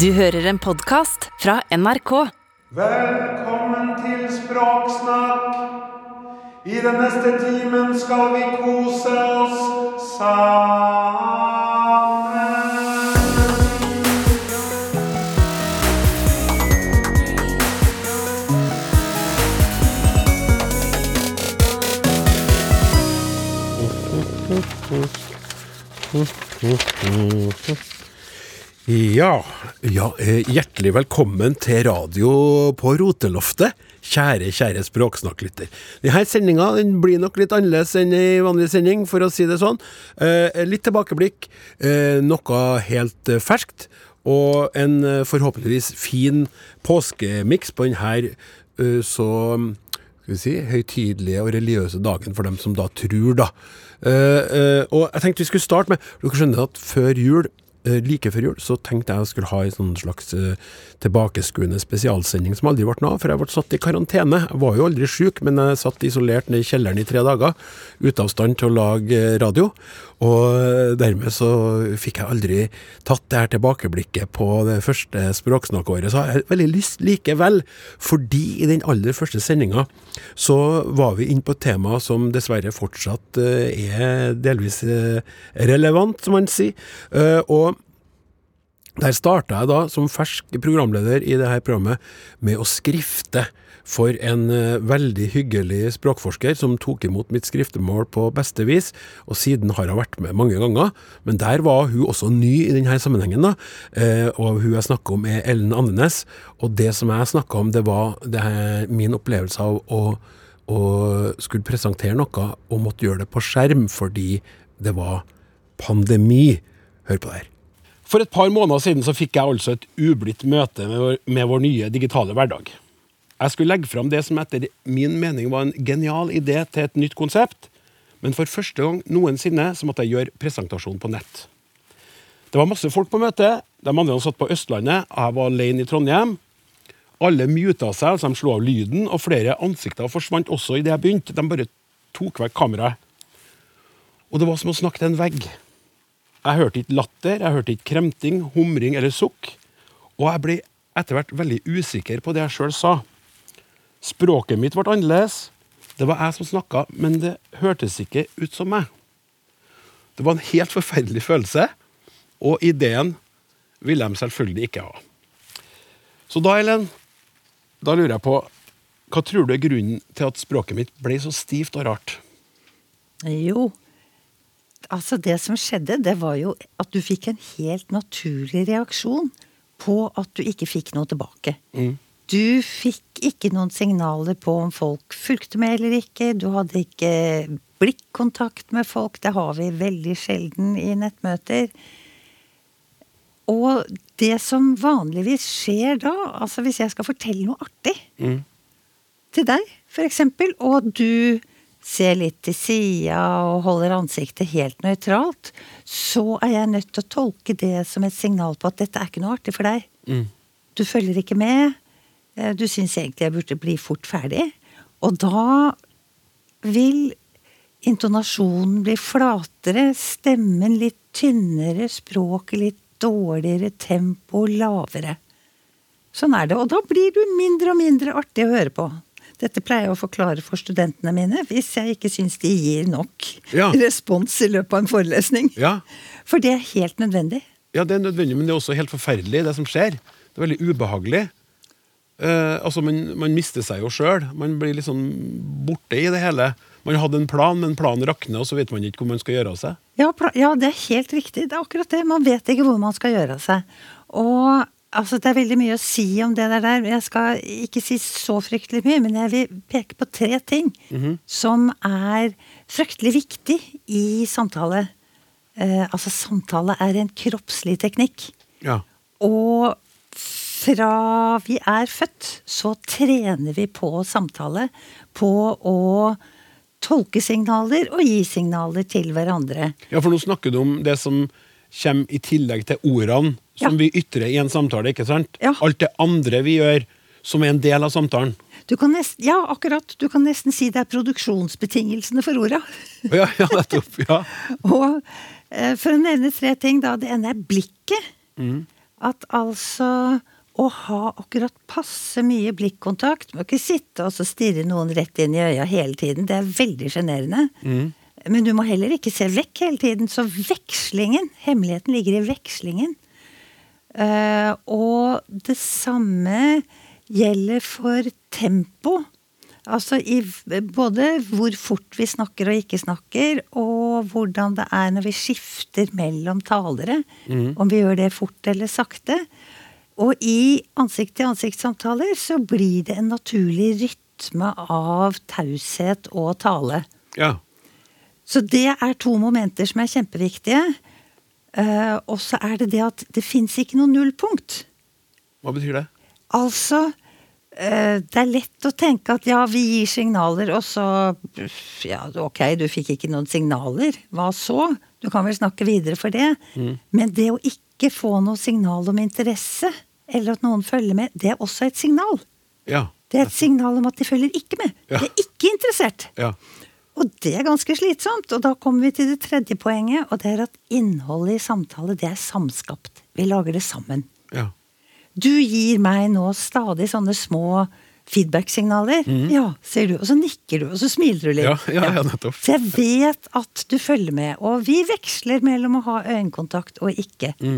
Du hører en podkast fra NRK. Velkommen til Språksnakk. I den neste timen skal vi kose oss sammen. Ja, ja, eh, hjertelig velkommen til radio på Roteloftet. Kjære, kjære språksnakklytter. Denne sendinga den blir nok litt annerledes enn ei vanlig sending, for å si det sånn. Eh, litt tilbakeblikk, eh, noe helt ferskt, og en forhåpentligvis fin påskemiks på denne så skal vi si, høytidelige og religiøse dagen for dem som da tror, da. Og jeg tenkte vi skulle starte med Dere skjønner at før jul like før jul så tenkte jeg jeg skulle ha en sånn slags eh, tilbakeskuende spesialsending som aldri ble noe av, for jeg ble satt i karantene. Jeg var jo aldri syk, men jeg satt isolert nede i kjelleren i tre dager, ute av stand til å lage eh, radio. Og eh, dermed så fikk jeg aldri tatt det her tilbakeblikket på det første språksnakkåret. Så har jeg veldig lyst likevel, fordi i den aller første sendinga så var vi inne på et tema som dessverre fortsatt eh, er delvis eh, relevant, som man sier. Og der starta jeg da, som fersk programleder i det her programmet, med å skrifte for en eh, veldig hyggelig språkforsker som tok imot mitt skriftemål på beste vis, og siden har hun vært med mange ganger. Men der var hun også ny i denne sammenhengen, da. Eh, og hun jeg snakker om er Ellen Andenes. Og det som jeg snakka om, det var det min opplevelse av å, å skulle presentere noe og måtte gjøre det på skjerm fordi det var pandemi. Hør på det her. For et par måneder siden så fikk jeg altså et ublidt møte med vår, med vår nye digitale hverdag. Jeg skulle legge fram det som etter min mening var en genial idé til et nytt konsept, men for første gang noensinne så måtte jeg gjøre presentasjon på nett. Det var masse folk på møtet, de andre satt på Østlandet, jeg var alene i Trondheim. Alle muta seg, altså de slo av lyden, og flere ansikter forsvant også idet jeg begynte. De bare tok vekk kameraet. Og det var som å snakke til en vegg. Jeg hørte ikke latter, jeg hørte ikke kremting, humring eller sukk. Og jeg ble etter hvert veldig usikker på det jeg sjøl sa. Språket mitt ble annerledes. Det var jeg som snakka, men det hørtes ikke ut som meg. Det var en helt forferdelig følelse, og ideen ville de selvfølgelig ikke ha. Så da, Ellen, da lurer jeg på Hva tror du er grunnen til at språket mitt ble så stivt og rart? Jo, altså det som skjedde, det var jo at du fikk en helt naturlig reaksjon på at du ikke fikk noe tilbake. Du fikk ikke noen signaler på om folk fulgte med eller ikke. Du hadde ikke blikkontakt med folk. Det har vi veldig sjelden i nettmøter. Og det som vanligvis skjer da, altså hvis jeg skal fortelle noe artig til deg, eksempel, og du ser litt til sida og holder ansiktet helt nøytralt, så er jeg nødt til å tolke det som et signal på at dette er ikke noe artig for deg. Du følger ikke med. Eh, Du syns egentlig jeg burde bli fort ferdig. Og da vil intonasjonen bli flatere, stemmen litt tynnere, språket litt dårligere, tempo lavere. Sånn er det. Og da blir du mindre og mindre artig å høre på. Dette pleier jeg å forklare for studentene mine hvis jeg ikke syns de gir nok Ja. respons i løpet av en forelesning. Ja, For det er helt nødvendig. Ja, det er nødvendig, men det er også helt forferdelig, det som skjer. Det er veldig ubehagelig. Eh, altså, man, man mister seg jo sjøl. Man blir liksom borte i det hele. Man hadde en plan, men planen rakner, og så vet man ikke hvor man skal gjøre av seg. Ja, ja, det er helt riktig. Det er akkurat det. Man vet ikke hvor man skal gjøre av seg. Og altså, det er veldig mye å si om det der. Jeg skal ikke si så fryktelig mye, men jeg vil peke på tre ting som er fryktelig viktig i samtale. Eh, altså, samtale er en kroppslig teknikk. Ja. Og fra vi er født, så trener vi på samtale. På å tolke signaler og gi signaler til hverandre. ja, for nå snakker du om det som kommer i tillegg til ordene som Ja. vi ytrer i en samtale, ikke sant? Ja. Alt det andre vi gjør som er en del av samtalen. Du kan nesten, ja, akkurat. Du kan nesten si det er produksjonsbetingelsene for orda. Ja, ja nettopp. Ja. Og eh, for å nevne tre ting, da. Det ene er blikket. at altså å ha akkurat passe mye blikkontakt Må ikke sitte og stirre noen rett inn i øya hele tiden. Det er veldig sjenerende. Men du må heller ikke se vekk hele tiden. Så vekslingen, hemmeligheten ligger i vekslingen. Uh, og det samme gjelder for tempo. Altså i både hvor fort vi snakker og ikke snakker, og hvordan det er når vi skifter mellom talere. Om vi gjør det fort eller sakte. Og i ansikt-til-ansikt-samtaler så blir det en naturlig rytme av taushet og tale. Ja. Så det er to momenter som er kjempeviktige. Uh, og så er det det at det fins ikke noe nullpunkt. Hva betyr det? Altså uh, Det er lett å tenke at ja, vi gir signaler, og så Ja, ok, du fikk ikke noen signaler. Hva så? Du kan vel snakke videre for det. Men det å ikke få noe signal om interesse, eller at noen følger med, det er også et signal. Ja. Det er et signal om at de følger ikke med. Ja. De er ikke interessert. Ja. Og det er ganske slitsomt. Og da kommer vi til det tredje poenget, og det er at innholdet i samtale, det er samskapt. Vi lager det sammen. Ja. Du gir meg nå stadig sånne små feedback-signaler. Ja, sier du. Og så nikker du, og så smiler du litt. Ja, ja, nettopp. Så jeg vet at du følger med. Og vi veksler mellom å ha øyekontakt og ikke. Ja,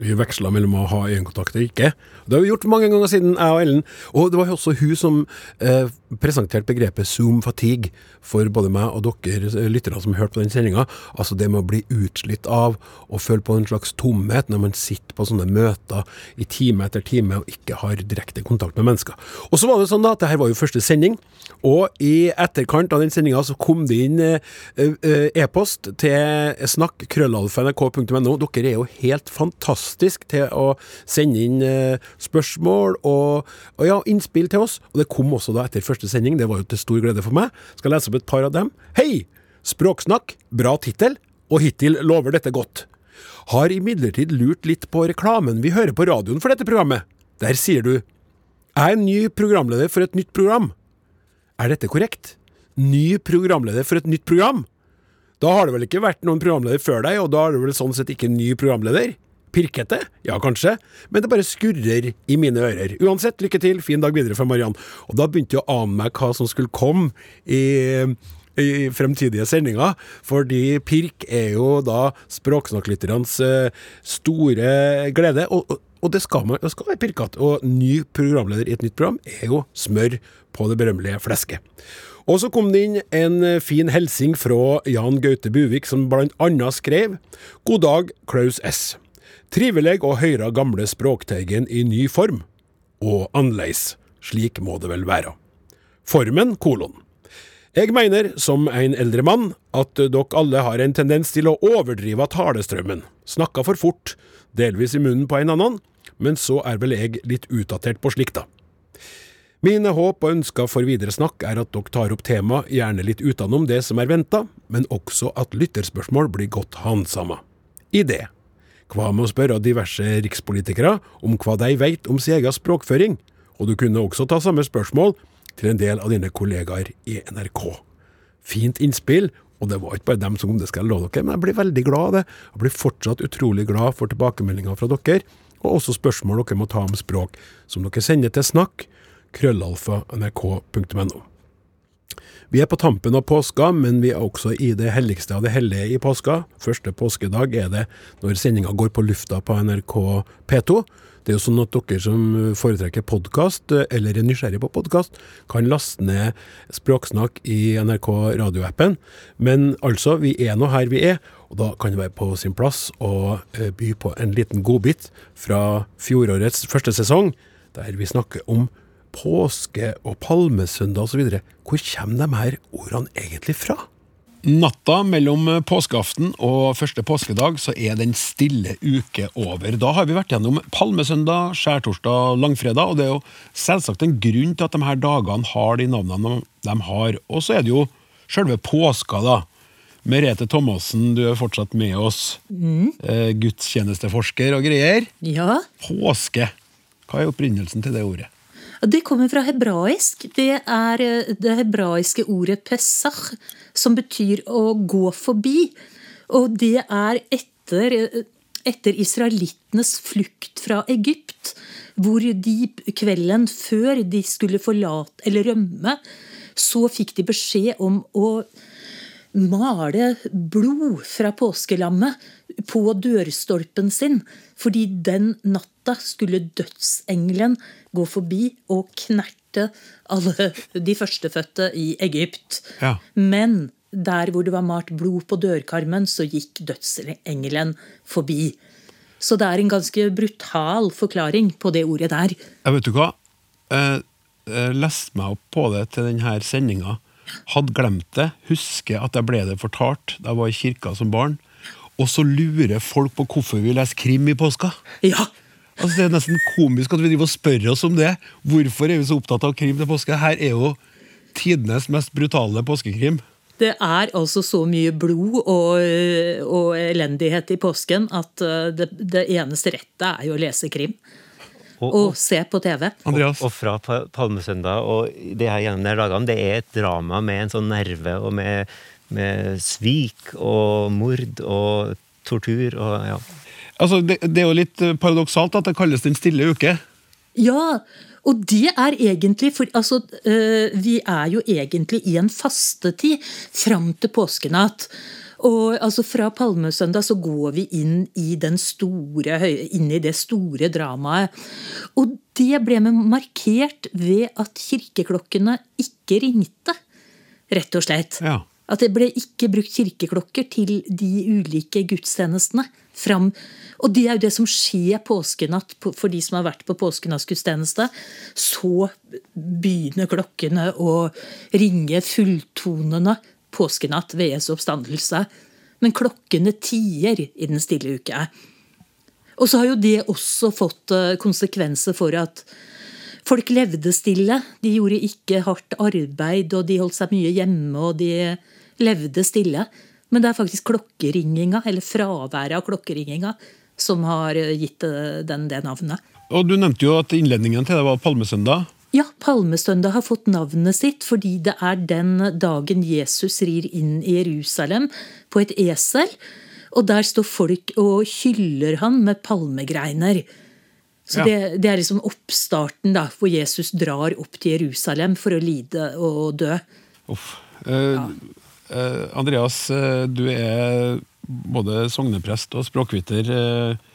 vi veksla mellom å ha øyekontakt og ikke. Det har vi gjort mange ganger siden, jeg og Ellen. Og det var også hun som eh, presenterte begrepet zoom fatigue for både meg og dere eh, lyttere som hørte på den sendinga. Altså det med å bli utslitt av og føle på en slags tomhet når man sitter på sånne møter i time etter time og ikke har direkte kontakt med mennesker. Og så var det sånn da at det her var jo første sending, og i etterkant av den sendinga så kom det inn eh, eh, e-post til snakk.krøllalfa.nrk.no. Dere er jo helt fantastisk til å sende inn eh, spørsmål og, og ja, innspill til oss. Og det kom også da etter første sending, det var jo til stor glede for meg. Skal lese opp et par av dem. Hei! Språksnakk, bra tittel, og hittil lover dette godt. Har imidlertid lurt litt på reklamen vi hører på radioen for dette programmet. Der sier du Jeg er ny programleder for et nytt program. Er dette korrekt? Ny programleder for et nytt program? Da har det vel ikke vært noen programleder før deg, og da er det vel sånn sett ikke ny programleder? Pirkete? Ja, kanskje, men det bare skurrer i mine ører. Uansett, lykke til, fin dag videre fra Mariann. Og da begynte jeg å ane meg hva som skulle komme i, i fremtidige sendinger, fordi pirk er jo da språksnakklytternes eh, store glede. og, og det skal, man, det skal være pirkete. Og ny programleder i et nytt program er jo smør på det berømmelige flesket. Og så kom det inn en fin hilsing fra Jan Gaute Buvik, som blant annet skrev God dag, Klaus S. Trivelig å høre gamle Språkteigen i ny form. Og annerledes. Slik må det vel være. Formen, kolon. Jeg mener, som en eldre mann, at dere alle har en tendens til å overdrive talestrømmen. snakke for fort, delvis i munnen på en annen, men så er vel jeg litt utdatert på slikt, da. Mine håp og ønsker for videre snakk er at dere tar opp tema, gjerne litt utenom det som er venta, men også at lytterspørsmål blir godt handsama. Idé. Hva med å spørre diverse rikspolitikere om hva de vet om sin egen språkføring? Og du kunne også ta samme spørsmål til en del av dine kollegaer i NRK. Fint innspill, og det var ikke bare dem som kom, det skal jeg love dere, men jeg blir veldig glad av det. Jeg blir fortsatt utrolig glad for tilbakemeldinger fra dere, og også spørsmål dere må ta om språk, som dere sender til snakk, krøllalfa, nrk.no. Vi er på tampen av påska, men vi er også i det helligste av det hellige i påska. Første påskedag er det når sendinga går på lufta på NRK P2. Det er jo sånn at dere som foretrekker podkast, eller er nysgjerrig på podkast, kan laste ned Språksnakk i NRK radioappen. Men altså, vi er nå her vi er, og da kan det være på sin plass å eh, by på en liten godbit fra fjorårets første sesong, der vi snakker om påske og palmesøndag osv. Hvor kommer de her ordene egentlig fra? Natta mellom påskeaften og første påskedag så er den stille uke over. Da har vi vært gjennom palmesøndag, skjærtorsdag, langfredag, og det er jo selvsagt en grunn til at de her dagene har de navnene de har. Og så er det jo sjølve påska, da. Merete Thomassen, du er fortsatt med oss. Mm. gudstjenesteforsker og greier. Ja, Påske. Hva er opprinnelsen til det ordet? Det kommer fra hebraisk. Det er eh, det hebraiske ordet pesach, som betyr å gå forbi. Og det er etter etter israelittenes flukt fra Egypt, hvor de kvelden før de skulle forlate eller rømme, så fikk de beskjed om å male blod fra påskelammet på dørstolpen sin, fordi den natta skulle dødsengelen gå forbi og knerte alle de førstefødte i Egypt. Ja. Men der hvor det var malt blod på dørkarmen, så gikk dødsengelen forbi. Så det er en ganske brutal forklaring på det ordet der. Jeg vet du hva? Jeg, jeg leste meg opp på det til denne sendinga. Hadde glemt det. Husker at jeg ble det fortalt da jeg var i kirka som barn. Og så lurer folk på hvorfor vi leser krim i påska. Ja, Altså Det er nesten komisk at vi driver og spør oss om det. Hvorfor er vi så opptatt av krim til påske? Her er jo tidenes mest brutale påskekrim. Det er altså så mye blod og, og elendighet i påsken at uh, det, det eneste rette er jo å lese krim. Og, Og se på TV. Andreas? Og, og fra Pa- Palmesøndag og det her gjennom de dagene, det er et drama med en sånn nerve og med, med svik og mord og tortur og ja. Altså, det, det er jo litt eh, paradoksalt at det kalles Den stille uke. Ja, og det er egentlig for altså, øh, Vi er jo egentlig i en fastetid fram til påskenatt. Og altså Fra palmesøndag så går vi inn i, den store, inn i det store dramaet. Og det ble markert ved at kirkeklokkene ikke ringte, rett og slett. Ja. At det ble ikke brukt kirkeklokker til de ulike gudstjenestene. Fram. Og det er jo det som skjer påskenatt for de som har vært på påskenattsgudstjeneste. Så begynner klokkene å ringe fulltonende påskenatt ved Jesu oppstandelse. Men klokkene tier i den stille uke. Og så har jo det også fått eh, konsekvenser for at folk levde stille. De gjorde ikke hardt arbeid, og de holdt seg mye hjemme, og de levde stille. Men det er faktisk klokkeringinga, eller fraværet av klokkeringinga, som har eh, gitt eh, den det navnet. Og Du nevnte jo at innledningen til det var palmesøndag. Ja, Palmesøndag har fått navnet sitt fordi det er den dagen Jesus rir inn i Jerusalem på et esel. Og der står folk og hyller han med palmegreiner. Så Ja. det, det er liksom oppstarten da, hvor Jesus drar opp til Jerusalem for å lide og dø. Uff. Eh, eh, Andreas, eh, du er både sogneprest og språkviter. Eh,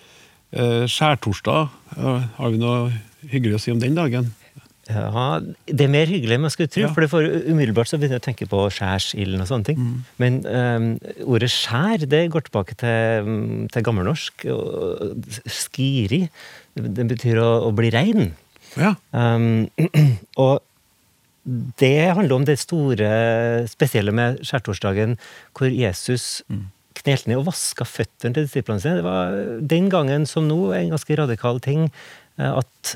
eh, skjærtorsdag, har vi noe hyggelig å si om den dagen? Ja, Det er mer hyggelig enn man skulle tro. Ja. for det får, Umiddelbart så begynner jeg å tenke på skjærsilden og sånne ting. Men um, ordet skjær det går tilbake til, mm, til gammelnorsk. Skiri. Det, betyr å, å bli rein. Ja. Um, og det handler om det store spesielle med skjærtorsdagen, hvor Jesus knelte ned og vaska føttene til disiplene sine. Det var den gangen som nå en ganske radikal ting eh, at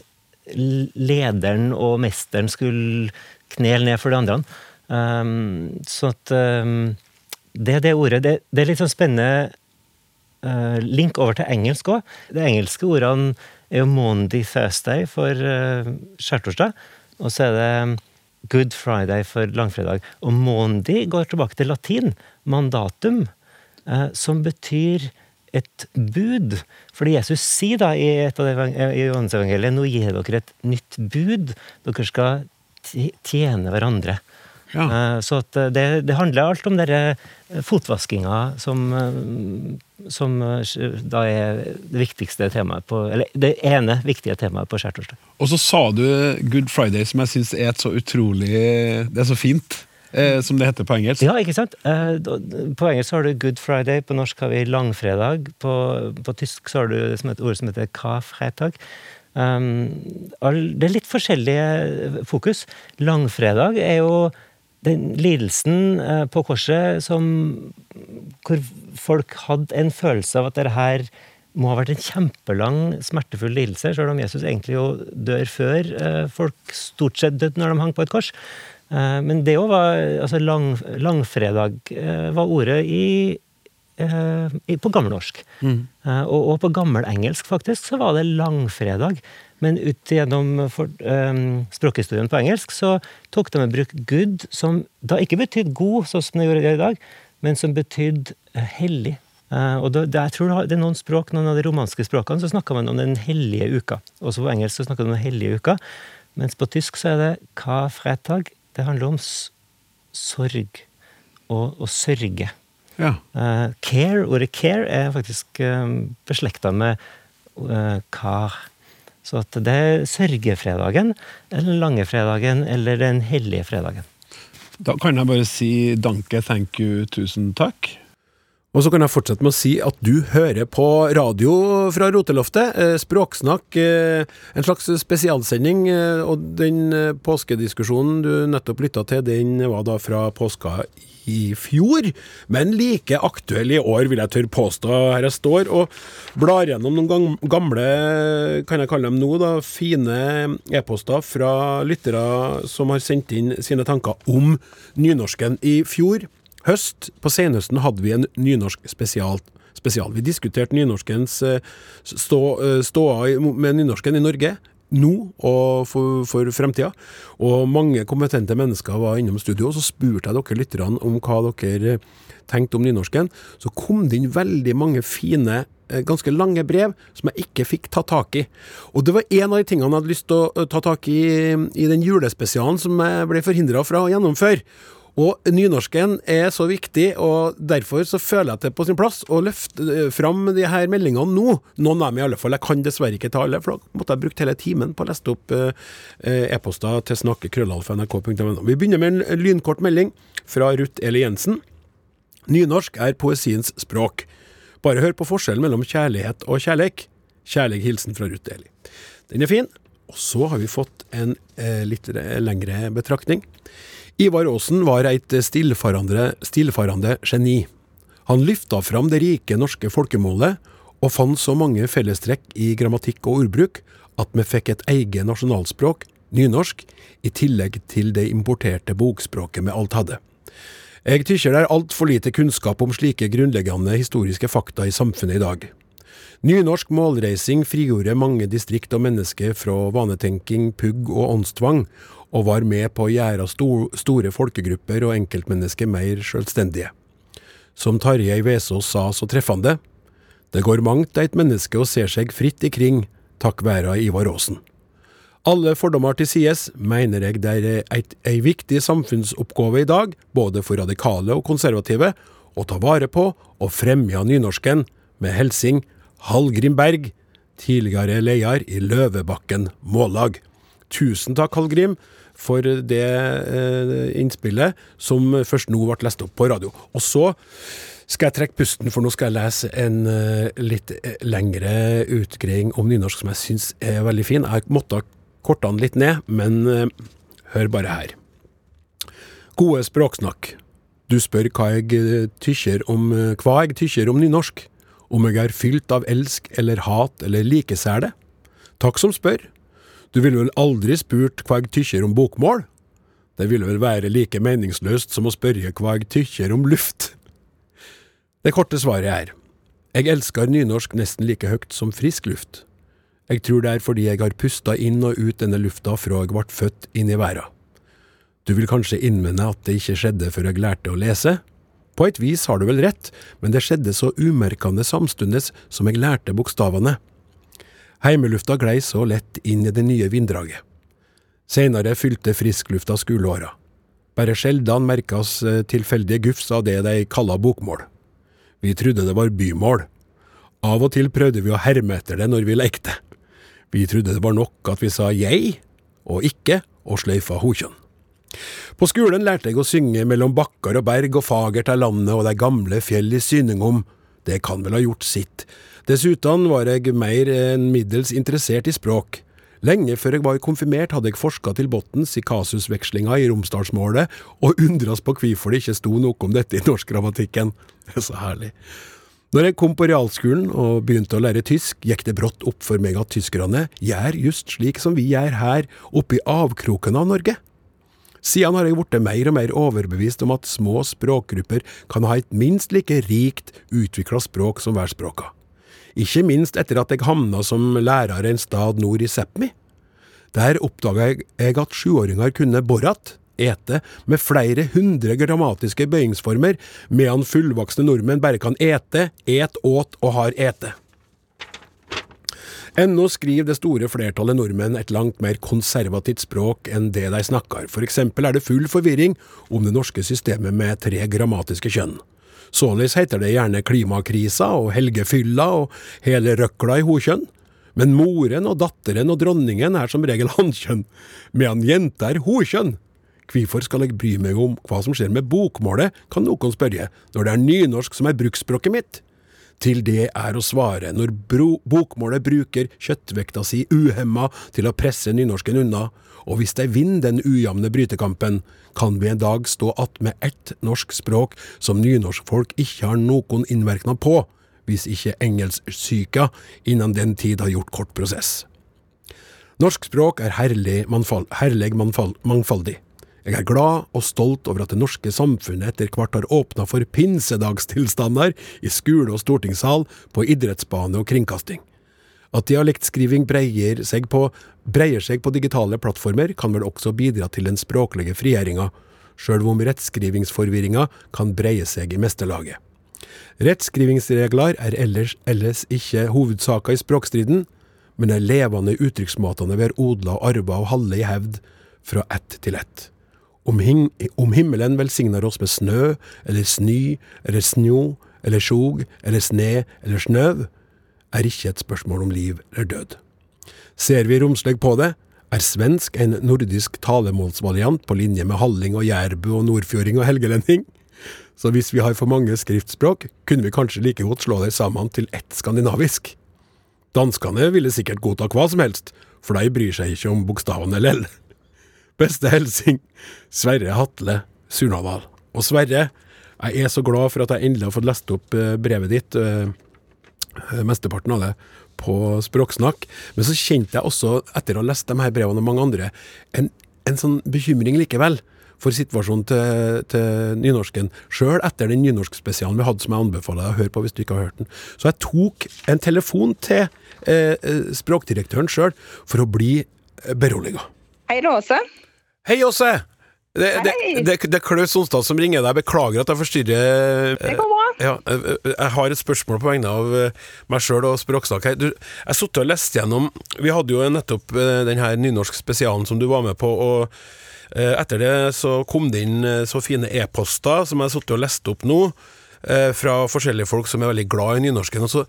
lederen og mesteren skulle knele ned for de andre. Um, så at um, det er det ordet. Det, er litt sånn spennende eh, link over til engelsk òg. De engelske ordene er jo Monday Thursday for uh, skjærtorsdag, og så er det Good Friday for langfredag. Og Monday går tilbake til latin, mandatum, eh, som betyr et bud. Fordi Jesus sier da i et av de evang- i Johannes-evangeliet nå gir dere et nytt bud. Dere skal tjene hverandre. Ja. Eh, Så eh, det, det handler alt om denne fotvaskinga som, eh, som eh, da er det viktigste temaet på Eller det ene viktige temaet på skjærtorsdag. Og så sa du Good Friday, som jeg syns er et så utrolig Det er så fint, eh, som det heter på engelsk. Ja, ikke sant? Eh, På engelsk har du Good Friday, på norsk har vi langfredag. På, på tysk har du et ord som heter Karfreitag. Um, det er litt forskjellige fokus. Langfredag er jo den lidelsen eh, på korset som Hvor folk hadde en følelse av at det her må ha vært en kjempelang, smertefull lidelse, selv om Jesus egentlig jo dør før eh, folk stort sett døde når de hang på et kors. Eh, Men det òg var altså lang, Langfredag eh, var ordet i, eh, i på gammelnorsk. Mm. Og, og på gammelengelsk faktisk så var det langfredag. Men ut gjennom for, eh, språkhistorien på engelsk så tok de i bruk good, som da ikke betydde god, sånn som det gjorde i dag, men som betydde hellig. Uh, og da, det, jeg tror det er noen språk, noen av de romanske språkene, så snakker man om den hellige uka. Også på engelsk så snakker man om den hellige uka. Mens på tysk så er det hva fredag. Det handler om sorg og, og sørge. Ja. Uh, care, Ordet care er faktisk uh, beslekta med uh, kar. Så at det er sørgefredagen, eller langefredagen, eller den hellige fredagen. Da kan jeg bare si danke, thank you, tusen takk. Og så kan jeg fortsette med å si at du hører på radio fra Roteloftet. Eh, Språksnakk, eh, en slags spesialsending. Eh, og den påskediskusjonen du nettopp lytta til, den var da fra påska i fjor. Men like aktuell i år, vil jeg tørre påstå. Her jeg står og blar gjennom noen gamle, kan jeg kalle dem nå, da, fine e-poster fra lyttere som har sendt inn sine tanker om nynorsken i fjor høst, på senhøsten, hadde vi en nynorsk spesial. spesial. Vi diskuterte nynorskens stå, eh, ståa med nynorsken i Norge nå og for, for fremtida. Og mange kompetente mennesker var innom studio, og så spurte jeg dere lytterne om hva dere tenkte om nynorsken. Så kom det inn veldig mange fine, eh, ganske lange brev som jeg ikke fikk ta tak i. Og det var en av de tingene jeg hadde lyst til å ta tak i i den julespesialen som jeg ble forhindra fra å gjennomføre. Og nynorsken er så viktig, og derfor så føler jeg at det er på sin plass å løfte eh, fram de her meldingene nå. Noen av dem i alle fall. Jeg kan dessverre ikke ta alle, for da måtte jeg brukt hele timen på å leste opp eh, eh, e-poster til snakkekrøllalfa.nrk.no. Vi begynner med en lynkort melding fra Ruth Eli Jensen. Nynorsk er poesiens språk. Bare hør på forskjellen mellom kjærlighet og kjærleik. Kjærlig hilsen fra Ruth Eli. Den er fin. Og så har vi fått en litt lengre betraktning. Ivar Aasen var et stillfarende geni. Han lyfta fram det rike norske folkemålet, og fant så mange fellestrekk i grammatikk og ordbruk at vi fikk et eget nasjonalspråk, nynorsk, i tillegg til det importerte bokspråket vi alt hadde. Jeg tykker det er altfor lite kunnskap om slike grunnleggende historiske fakta i samfunnet i dag. Nynorsk målreising frigjorde mange distrikt og mennesker fra vanetenking, pugg og åndstvang, og var med på å gjøre store folkegrupper og enkeltmennesker mer selvstendige. Som Tarjei Vesaas sa så treffende, det går mangt eit menneske og ser seg fritt ikring takk være Ivar Aasen. Alle fordommer til sides, mener jeg det er eit, ei viktig samfunnsoppgave i dag, både for radikale og konservative, å ta vare på og fremme nynorsken, med helsing Hallgrim Berg, tidligere leder i Løvebakken Mållag. Tusen takk, Hallgrim, for det eh, innspillet, som først nå ble lest opp på radio. Og så skal jeg trekke pusten, for nå skal jeg lese en eh, litt eh, lengre utgreiing om nynorsk som jeg syns er veldig fin. Jeg måtte korte den litt ned, men eh, hør bare her. Gode språksnakk. Du spør hva jeg tykker om, hva jeg tykker om nynorsk. Om jeg er fylt av elsk eller hat eller likesæle. Takk som spør. Du ville vel aldri spurt hva jeg tykker om bokmål? Det ville vel være like meningsløst som å spørre hva jeg tykker om luft. Det korte svaret er jeg elsker nynorsk nesten like høyt som frisk luft. Jeg tror det er fordi jeg har pusta inn og ut denne lufta fra jeg ble født inn i verden. Du vil kanskje innvende at det ikke skjedde før jeg lærte å lese? På et vis har du vel rett, men det skjedde så umerkende samstundes som jeg lærte bokstavene. Heimelufta glei så lett inn i det nye vinddraget. Seinere fylte frisklufta skoleåra. Bare sjeldan merkas eh, tilfeldige gufs av det de kalla bokmål. Vi trodde det var bymål. Av og til prøvde vi å herme etter det når vi lekte. Vi trodde det var nok at vi sa jeg og ikke og sløyfa hokjønn. På skolen lærte jeg å synge mellom bakkar og berg og fagert er landet og de gamle fjell i syning om. Det kan vel ha gjort sitt, Dessuten var jeg mer enn middels interessert i språk. Lenge før jeg var konfirmert hadde jeg forska til bunns i kasusvekslinga i Romsdalsmålet, og undres på hvorfor det ikke sto noe om dette i norskgrammatikken. Det er så herlig. Når jeg kom på realskolen og begynte å lære tysk, gikk det brått opp for meg at tyskerne gjør just slik som vi gjør her, oppe i avkroken av Norge. Siden har jeg blitt mer og mer overbevist om at små språkgrupper kan ha et minst like rikt utvikla språk som værspråka ikke minst etter at jeg havna som lærer en stad nord i Sápmi. Der oppdaga jeg at sjuåringer kunne Borat, ete, med flere hundre grammatiske bøyingsformer, medan fullvoksne nordmenn bare kan ete, et, åt og har ete. Ennå skriver det store flertallet nordmenn et langt mer konservativt språk enn det de snakker. For eksempel er det full forvirring om det norske systemet med tre grammatiske kjønn. Således heter det gjerne klimakrisa og helgefylla og hele røkla i hokjønn. Men moren og datteren og dronningen er som regel hankjønn, medan jenta er hokjønn. Hvorfor skal jeg bry meg om hva som skjer med bokmålet, kan noen spørre, når det er nynorsk som er bruksspråket mitt? Til det er å svare når bokmålet bruker kjøttvekta si uhemma til å presse nynorsken unna, og hvis de vinner den ujamne brytekampen, kan vi en dag stå attmed ett norsk språk som nynorskfolk ikke har noen innvirkning på, hvis ikke engelsksyka innen den tid har gjort kort prosess. Norsk språk er herlig, mannfall, herlig mannfall, mangfoldig. Jeg er glad og stolt over at det norske samfunnet etter hvert har åpna for pinsedagstilstander i skole og stortingssal, på idrettsbane og kringkasting. At dialektskriving breier seg, på, breier seg på digitale plattformer, kan vel også bidra til den språklige frigjøringa, sjøl om rettskrivingsforvirringa kan breie seg i mesterlaget. Rettskrivingsregler er ellers, ellers ikke hovedsaka i språkstriden, men er levende uttrykksmåtene vi har odla og arva og halde i hevd fra ett til ett. Om, him om himmelen velsigner oss med snø, eller snø, eller snjo, eller sjog, eller sne, eller snøv, er ikke et spørsmål om liv eller død. Ser vi romslig på det, er svensk en nordisk talemålsvariant på linje med halling og jærbu og nordfjording og helgelending. Så hvis vi har for mange skriftspråk, kunne vi kanskje like godt slå det sammen til ett skandinavisk. Danskene ville sikkert godta hva som helst, for de bryr seg ikke om bokstavene lell. Beste hilsing Sverre Hatle Surnadal. Og Sverre, jeg er så glad for at jeg endelig har fått lest opp eh, brevet ditt, eh, mesteparten av det, på Språksnakk. Men så kjente jeg også, etter å ha lest de her brevene og mange andre, en, en sånn bekymring likevel for situasjonen til, til nynorsken. Sjøl etter den nynorskspesialen vi hadde, som jeg anbefaler deg å høre på hvis du ikke har hørt den. Så jeg tok en telefon til eh, språkdirektøren sjøl for å bli beroliga. Hei, Åse. Hei, Åse! Det, det, det, det er Klaus Sonstad som ringer deg. Beklager at jeg forstyrrer. Det går bra. Ja, jeg, jeg har et spørsmål på vegne av eh, meg sjøl og Språksnakk. her. Du, Jeg satt og leste gjennom Vi hadde jo nettopp eh, den her nynorsk-spesialen som du var med på. og eh, etter det så kom det inn eh, så fine e-poster som jeg har sittet og lest opp nå, eh, fra forskjellige folk som er veldig glad i nynorsken. Og så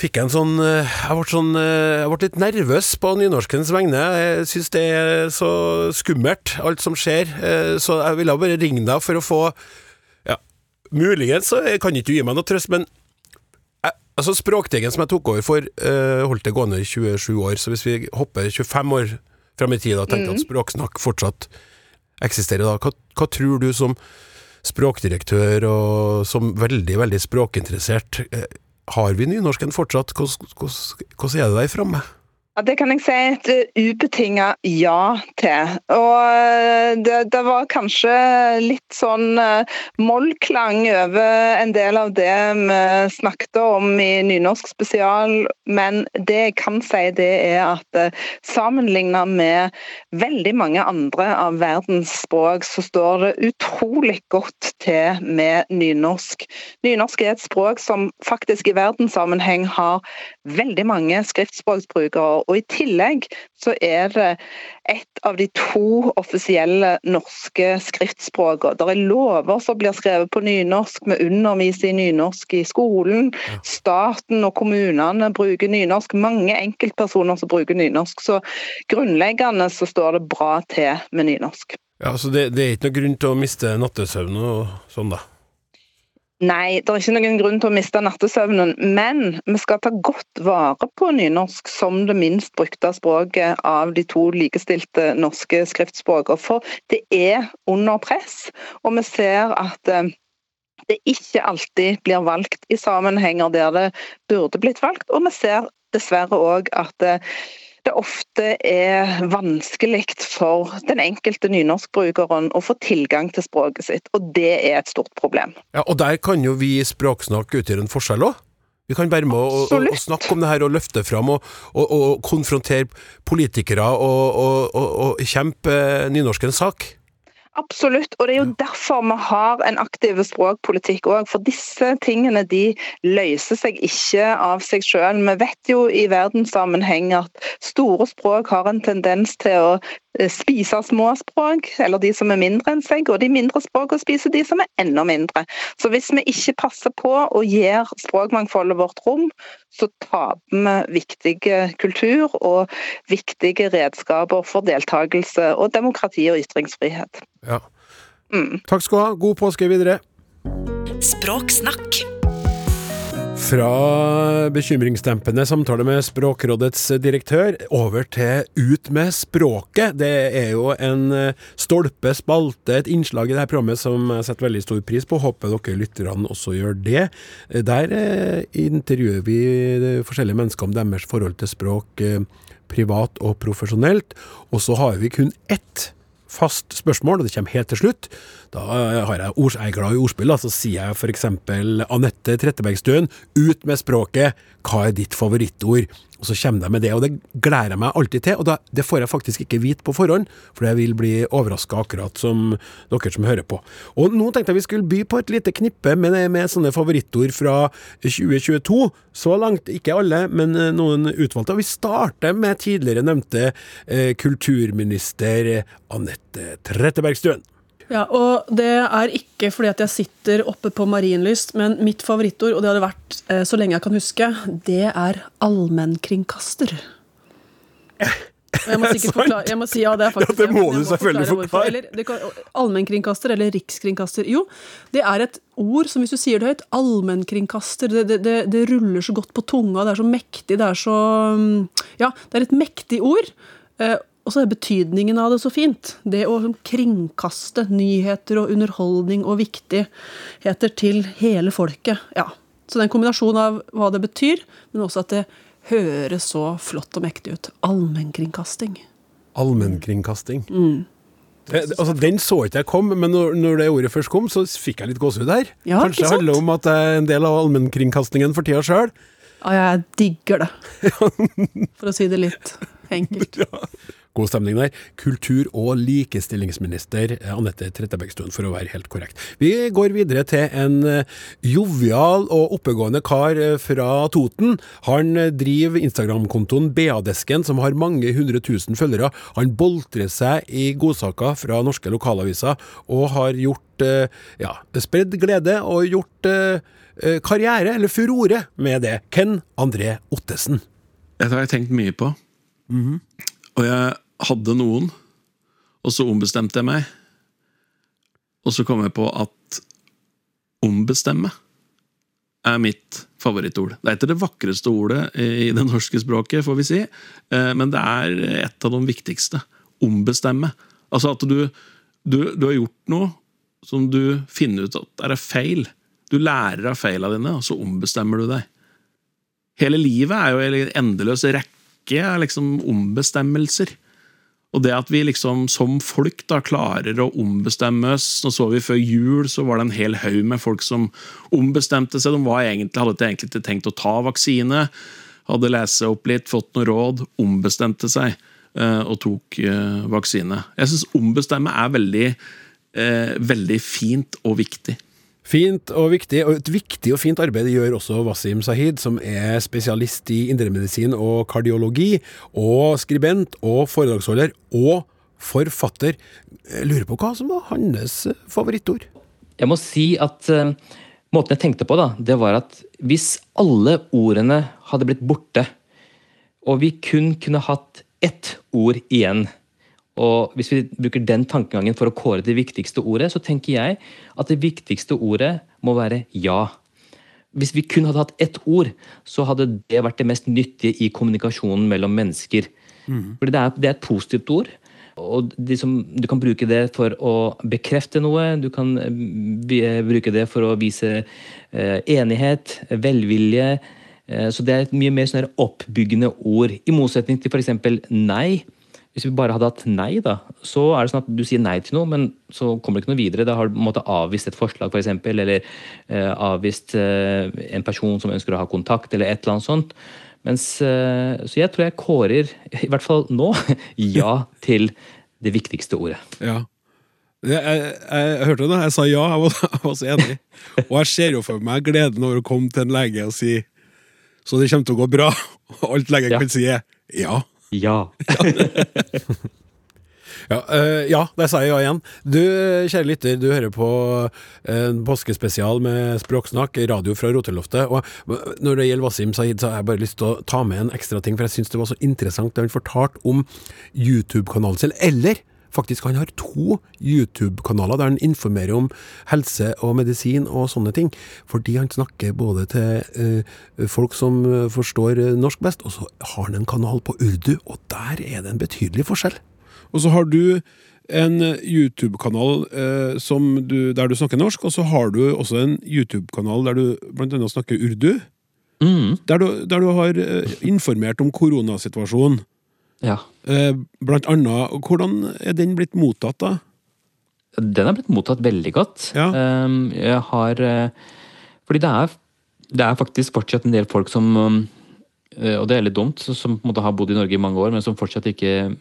fikk jeg en sånn eh, Jeg ble, sånn, eh, jeg ble litt nervøs på nynorskens vegne. Jeg syns det er så skummelt, alt som skjer. Eh, Så jeg ville bare ringe deg for å få Ja, muligens så kan ikke du gi meg noe trøst, men jeg, altså Språkteigen som jeg tok over for, holdt det gående i 27 år. Så hvis vi hopper 25 år fram i tid og tenker at Språksnakk fortsatt eksisterer da, hva, hva tror du som språkdirektør og som veldig, veldig språkinteressert har vi nynorsken fortsatt? Hvordan, er det der framme? Ja, det kan jeg si et ubetinga ja til. Og eh, det, det var kanskje litt sånn eh, mollklang over en del av det vi snakket om i Nynorsk spesial, men det jeg kan si det er at sammenligna med veldig mange andre av verdens språk, så står det utrolig godt til med nynorsk. Nynorsk er et språk som faktisk i verdenssammenheng har veldig mange skriftspråksbrukere. Og i tillegg så er det et av de to offisielle norske skriftspråkene. Det er lover som blir skrevet på nynorsk, vi underviser i nynorsk i skolen. Staten og kommunene bruker nynorsk. Mange enkeltpersoner som bruker nynorsk. Så grunnleggende så står det bra til med nynorsk. Ja, så det, det er ikke noe grunn til å miste nattesøvnen og sånn, da? Nei, det er ikke noen grunn til å miste nattesøvnen, men vi skal ta godt vare på nynorsk som det minst brukte språket av de to likestilte norske skriftspråkene. For det er under press, og vi ser at eh, det ikke alltid blir valgt i sammenhenger der det burde blitt valgt, og vi ser dessverre òg at eh, det ofte er vanskelig for den enkelte nynorskbrukeren å få tilgang til språket sitt, og det er et stort problem. Ja, Og der kan jo vi Språksnakk utgjøre en forskjell òg. Vi kan være med å, og, og, snakke om det her og løfte fram og, og, og konfrontere politikere og, og, og, og kjempe nynorskens sak. Absolutt, og det er jo derfor vi har en aktiv språkpolitikk òg. For disse tingene de løser seg ikke av seg selv. Vi vet jo i verdenssammenheng at store språk har en tendens til å spise små språk, eller de som er mindre enn seg, og de mindre språkene spiser de som er enda mindre. Så hvis vi ikke passer på og gir språkmangfoldet vårt rom, så taper vi viktige kultur og viktige redskaper for deltakelse og demokrati og ytringsfrihet. Ja. Takk skal du ha. God påske videre. Språksnakk. Fra bekymringsdempende samtale med Språkrådets direktør over til Ut med språket. Det er jo en eh, stolpe, spalte, et innslag i dette programmet som jeg setter veldig stor pris på. Håper dere lytterne også gjør det. Der eh, intervjuer vi eh, forskjellige mennesker om deres forhold til språk privat og profesjonelt. Og så har vi kun ett fast spørsmål, og det kommer helt til slutt. Da har jeg, ord, jeg er glad i ordspill, så sier jeg f.eks. Anette Trettebergstuen, ut med språket, hva er ditt favorittord? Og så kommer de med det, og det gleder jeg meg alltid til. Og da, det får jeg faktisk ikke vite på forhånd, for jeg vil bli overraska akkurat som dere som hører på. Og nå tenkte jeg vi skulle by på et lite knippe med, med sånne favorittord fra 2022. Så langt, ikke alle, men eh, noen utvalgte. Og vi starter med tidligere nevnte eh, kulturminister Anette Trettebergstuen. Ja, og det er ikke fordi at jeg sitter oppe på Marienlyst, men mitt favorittord, og det hadde vært eh, så lenge jeg kan huske, det er allmennkringkaster. Jeg må sikkert forklare jeg må si, ja, det er faktisk Ja, det må du selvfølgelig forklare forklare. Allmennkringkaster eller rikskringkaster. Jo, det er et ord som hvis du sier det høyt, allmennkringkaster, det, det, det, det ruller så godt på tunga, det er så mektig, det er så mm, Ja, det er et mektig ord. eh, og så er betydningen av det så fint. Det å kringkaste nyheter og underholdning og viktigheter til hele folket. Ja. Så det er en kombinasjon av hva det betyr, men også at det høres så flott og mektig ut. Allmennkringkasting. Allmennkringkasting. Mm. det- altså, den så ikke jeg kom, men når, når det ordet først kom, så fikk jeg litt gåsehud her. Ja, Kanskje det handler om at jeg er en del av allmennkringkastingen for tida sjøl. Ja, jeg digger det. For å si det litt enkelt. God stemning der. Kultur- og likestillingsminister eh, Anette Trettebergstuen, for å være helt korrekt. Vi går videre til en eh, jovial og oppegående kar eh, fra Toten. Han driver Instagram-kontoen BA-desken, som har mange hundre tusen følgere. Han boltrer seg i godsaker fra norske lokalaviser, og har gjort ja, spredd glede og gjort karriere, eller furore, med det. Ken André Ottesen. Dette har jeg tenkt mye på. Og jeg hadde noen, og så ombestemte jeg meg. Og så kom jeg på at ombestemme er mitt favorittord. Det er ikke det vakreste ordet i det norske språket, får vi si, eh, men det er et av de viktigste. Ombestemme. Altså at du, du, du har gjort noe som du finner ut at er feil. Du lærer av feilene dine, og så ombestemmer du deg. Hele livet er jo en endeløs rekke av liksom ombestemmelser. Og det at vi liksom som folk da klarer å ombestemme oss Nå så vi før jul, så var det en hel haug med folk som ombestemte seg. De var egentlig, hadde egentlig ikke tenkt å ta vaksine. Hadde lest opp litt, fått noen råd, ombestemte seg eh, og tok eh, vaksine. Jeg syns ombestemme er veldig, eh, veldig fint og viktig. Fint og viktig, og et viktig og fint arbeid gjør også Wasim Sahid, som er spesialist i indremedisin og kardiologi, og skribent og foredragsholder og forfatter. Jeg lurer på hva som var hans favorittord? Jeg må si at uh, måten jeg tenkte på, da, det var at hvis alle ordene hadde blitt borte, og vi kun kunne hatt ett ord igjen og Hvis vi bruker den tankegangen for å kåre det viktigste ordet, så tenker jeg at det viktigste ordet må være ja. Hvis vi kun hadde hatt ett ord, så hadde det vært det mest nyttige i kommunikasjonen mellom mennesker. Fordi det er, det er et positivt ord. Og som, du kan bruke det for å bekrefte noe, du kan eh, bruke det for å vise eh, enighet, velvilje. Eh, så det er et mye mer sånn oppbyggende ord. I motsetning til f.eks. nei. Hvis vi bare hadde hatt nei, da, så er det sånn at du sier nei til noe, men så kommer det ikke noe videre. Da har du på en måte avvist et forslag, f.eks., eller eh, avvist eh, en person som ønsker å ha kontakt, eller et eller annet sånt. Mens, eh, så jeg tror jeg kårer, i hvert fall nå, ja til det viktigste ordet. Ja. Jeg, jeg, jeg hørte det, jeg sa ja, jeg var, jeg var så enig. Og jeg ser jo for meg gleden over å komme til en lege og si så det kommer til å gå bra. Og alt legen Ja. kan si er ja. Ja. Ja, eh, ja, der sa jeg ja igjen. Du, kjære lytter, du hører på en påskespesial med Språksnakk, radio fra Roteloftet. Og når det gjelder Wasim Sahid, så har jeg bare lyst til å ta med en ekstra ting, for jeg syns det var så interessant det han fortalte om YouTube-kanalen sin. Eller faktisk, han har to YouTube-kanaler der han informerer om helse og medisin og sånne ting. Fordi han snakker både til uh, folk som eh, forstår norsk best, og så har han en kanal på urdu, og der er det en betydelig forskjell. Og så har du en YouTube-kanal eh, der du snakker norsk, og så har du også en YouTube-kanal der du annet snakker urdu. Mm, Der du, der du har eh, informert om koronasituasjonen. ja. Eh, blant annet, hvordan er den blitt mottatt, da? Den er blitt mottatt veldig godt. Ja. Um, jeg har eh, Fordi det er, det er faktisk fortsatt en del folk som eh, og det er litt dumt, som på en måte har bodd i Norge i mange år, men som fortsatt ikke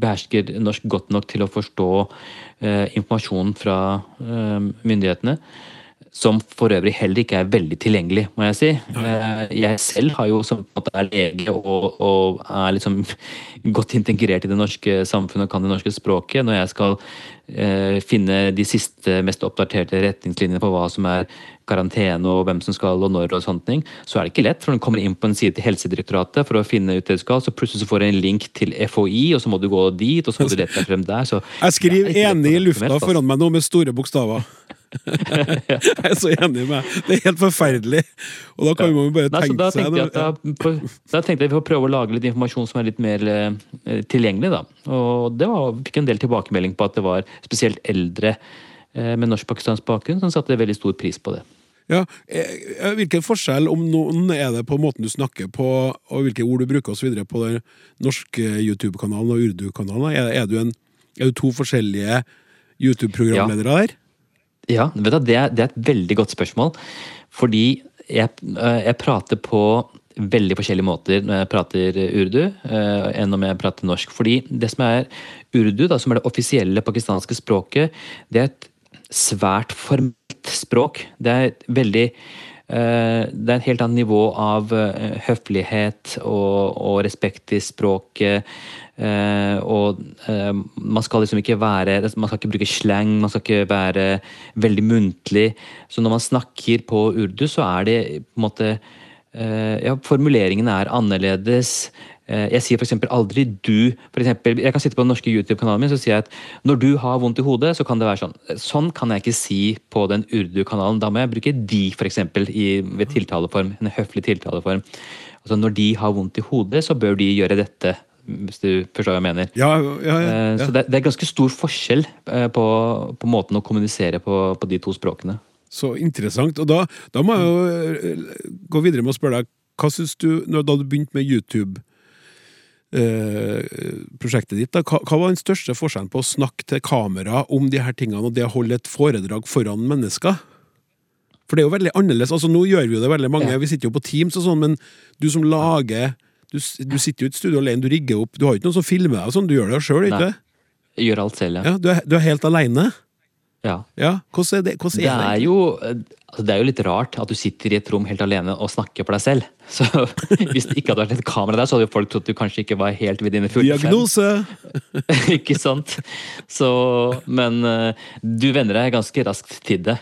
behersker norsk godt nok til å forstå eh, informasjonen fra eh, myndighetene. Som for øvrig heller ikke er veldig tilgjengelig, må jeg si. Eh, Jeg selv har jo som er lege og, og er liksom godt integrert i det norske samfunnet og kan det norske språket. Når jeg skal eh, finne de siste, mest oppdaterte retningslinjene på hva som er karantene og hvem som skal og når og sånne ting, så er det ikke lett. For når du kommer inn på en side til Helsedirektoratet for å finne ut det du skal, så plutselig så får du en link til FHI, og så må du gå dit, og så må du lete deg frem der. Så Jeg skriver er enig i lufta altså. foran meg nå med store bokstaver. jeg er så enig med deg. Det er helt forferdelig. Og da kan man jo bare tenke Nei, seg jeg da, da tenkte jeg vi får prøve å lage litt informasjon som er litt mer eh, tilgjengelig. da. Og det var, fikk en del tilbakemelding på at det var spesielt eldre eh, med norsk-pakistansk bakgrunn som satte veldig stor pris på det. Ja, eh, Hvilken forskjell, om noen, er det på måten du snakker på, og hvilke ord du bruker osv. på den norske YouTube-kanalen og urdu-kanalen? Er, er, er du to forskjellige YouTube-programledere der? Ja, du, det, er, det er et veldig godt spørsmål. Fordi jeg, eh, jeg prater på veldig forskjellige måter når jeg prater urdu, eh, enn om jeg prater norsk. Fordi det som er urdu, da, som er det offisielle pakistanske språket, det er et svært formelt språk. Det er et veldig eh, det er et helt annet nivå av høflighet og, og respekt i språket. Eh, og eh, man skal liksom ikke være Man skal ikke bruke slang, man skal ikke være veldig muntlig. Så når man snakker på urdu, så er det på en måte eh, Ja, formuleringene er annerledes. Jeg sier f.eks. aldri du. For eksempel, jeg kan sitte på den norske YouTube-kanalen min så sier jeg at når du har vondt i hodet, så kan det være sånn. Sånn kan jeg ikke si på den urdu-kanalen. Da må jeg bruke de, f.eks. ved tiltaleform. En høflig tiltaleform. Altså Når de har vondt i hodet, så bør de gjøre dette. Hvis du forstår hva jeg mener. Ja, ja, ja, Eh. Så det, det er ganske stor forskjell eh, på, på måten å kommunisere på, på de to språkene. Så interessant. Og da, da må jeg jo eh, gå videre med å spørre deg, hva syns du, da du begynte med YouTube-prosjektet ditt, da, hva, hva var den største forskjellen på å snakke til kamera om de her tingene, og det å holde et foredrag foran mennesker? For det er jo veldig annerledes. altså Nå gjør vi jo det veldig mange, vi sitter jo på Teams og sånn, men du som lager du, du sitter jo i et studio alene, du rigger opp, du har jo ikke noen som filmer deg sånn, du gjør det sjøl, ikke Nei. Jeg gjør alt selv, ja. Ja, du, er, du er helt aleine? ja. Ja, hvordan er det? Hvordan Det er det? er, jo, altså det er jo litt rart at du sitter i et rom helt alene og snakker for deg selv. Så Hvis det ikke hadde vært et kamera der, så hadde jo folk trodd du kanskje ikke var helt ved dine fulle. Diagnose! ikke sant? Så, men eh, du venner deg ganske raskt til det.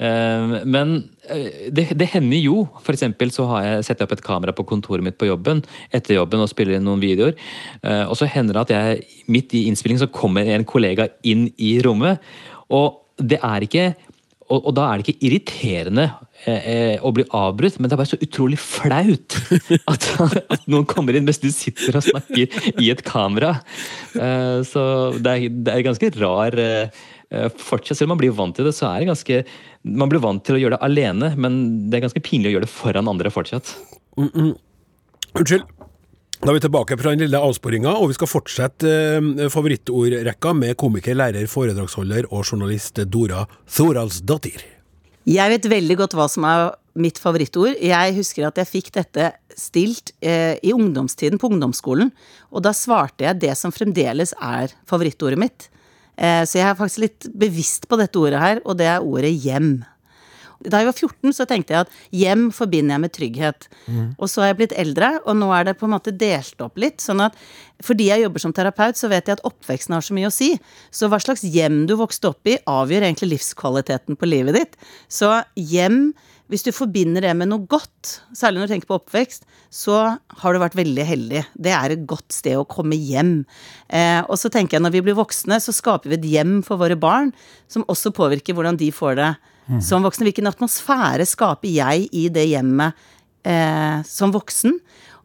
Eh, Men eh, det, det hender jo. For eksempel så har jeg setter opp et kamera på kontoret mitt på jobben etter jobben og spiller inn noen videoer. Eh, Og så hender det at jeg midt i innspillingen så kommer en kollega inn i rommet. Og det er ikke og, og da er det ikke irriterende eh, å bli avbrutt, men det er bare så utrolig flaut at, at noen kommer inn mens du sitter og snakker i et kamera. Eh, så det er, det er ganske rar eh, Fortsatt, selv om man blir vant til det, så er det ganske Man blir vant til å gjøre det alene, men det er ganske pinlig å gjøre det foran andre fortsatt. Unnskyld. Da er vi tilbake fra den lille avsporinga, og vi skal fortsette eh, favorittordrekka med komiker, lærer, foredragsholder og journalist Dora Thoralsdottir. Jeg vet veldig godt hva som er mitt favorittord. Jeg husker at jeg fikk dette stilt eh, i ungdomstiden på ungdomsskolen, og da svarte jeg det som fremdeles er favorittordet mitt. Eh, så jeg er faktisk litt bevisst på dette ordet her, og det er ordet hjem. Da jeg var 14, så tenkte jeg at hjem forbinder jeg med trygghet. Og så har jeg blitt eldre, og nå er det på en måte delt opp litt. sånn at fordi jeg jobber som terapeut, så vet jeg at oppveksten har så mye å si. Så hva slags hjem du vokste opp i, avgjør egentlig livskvaliteten på livet ditt. Så hjem, hvis du forbinder det med noe godt, særlig når du tenker på oppvekst, så har du vært veldig heldig. Det er et godt sted å komme hjem. Eh, og så tenker jeg når vi blir voksne, så skaper vi et hjem for våre barn, som også påvirker hvordan de får det som voksne. Hvilken atmosfære skaper jeg i det hjemmet eh, som voksen?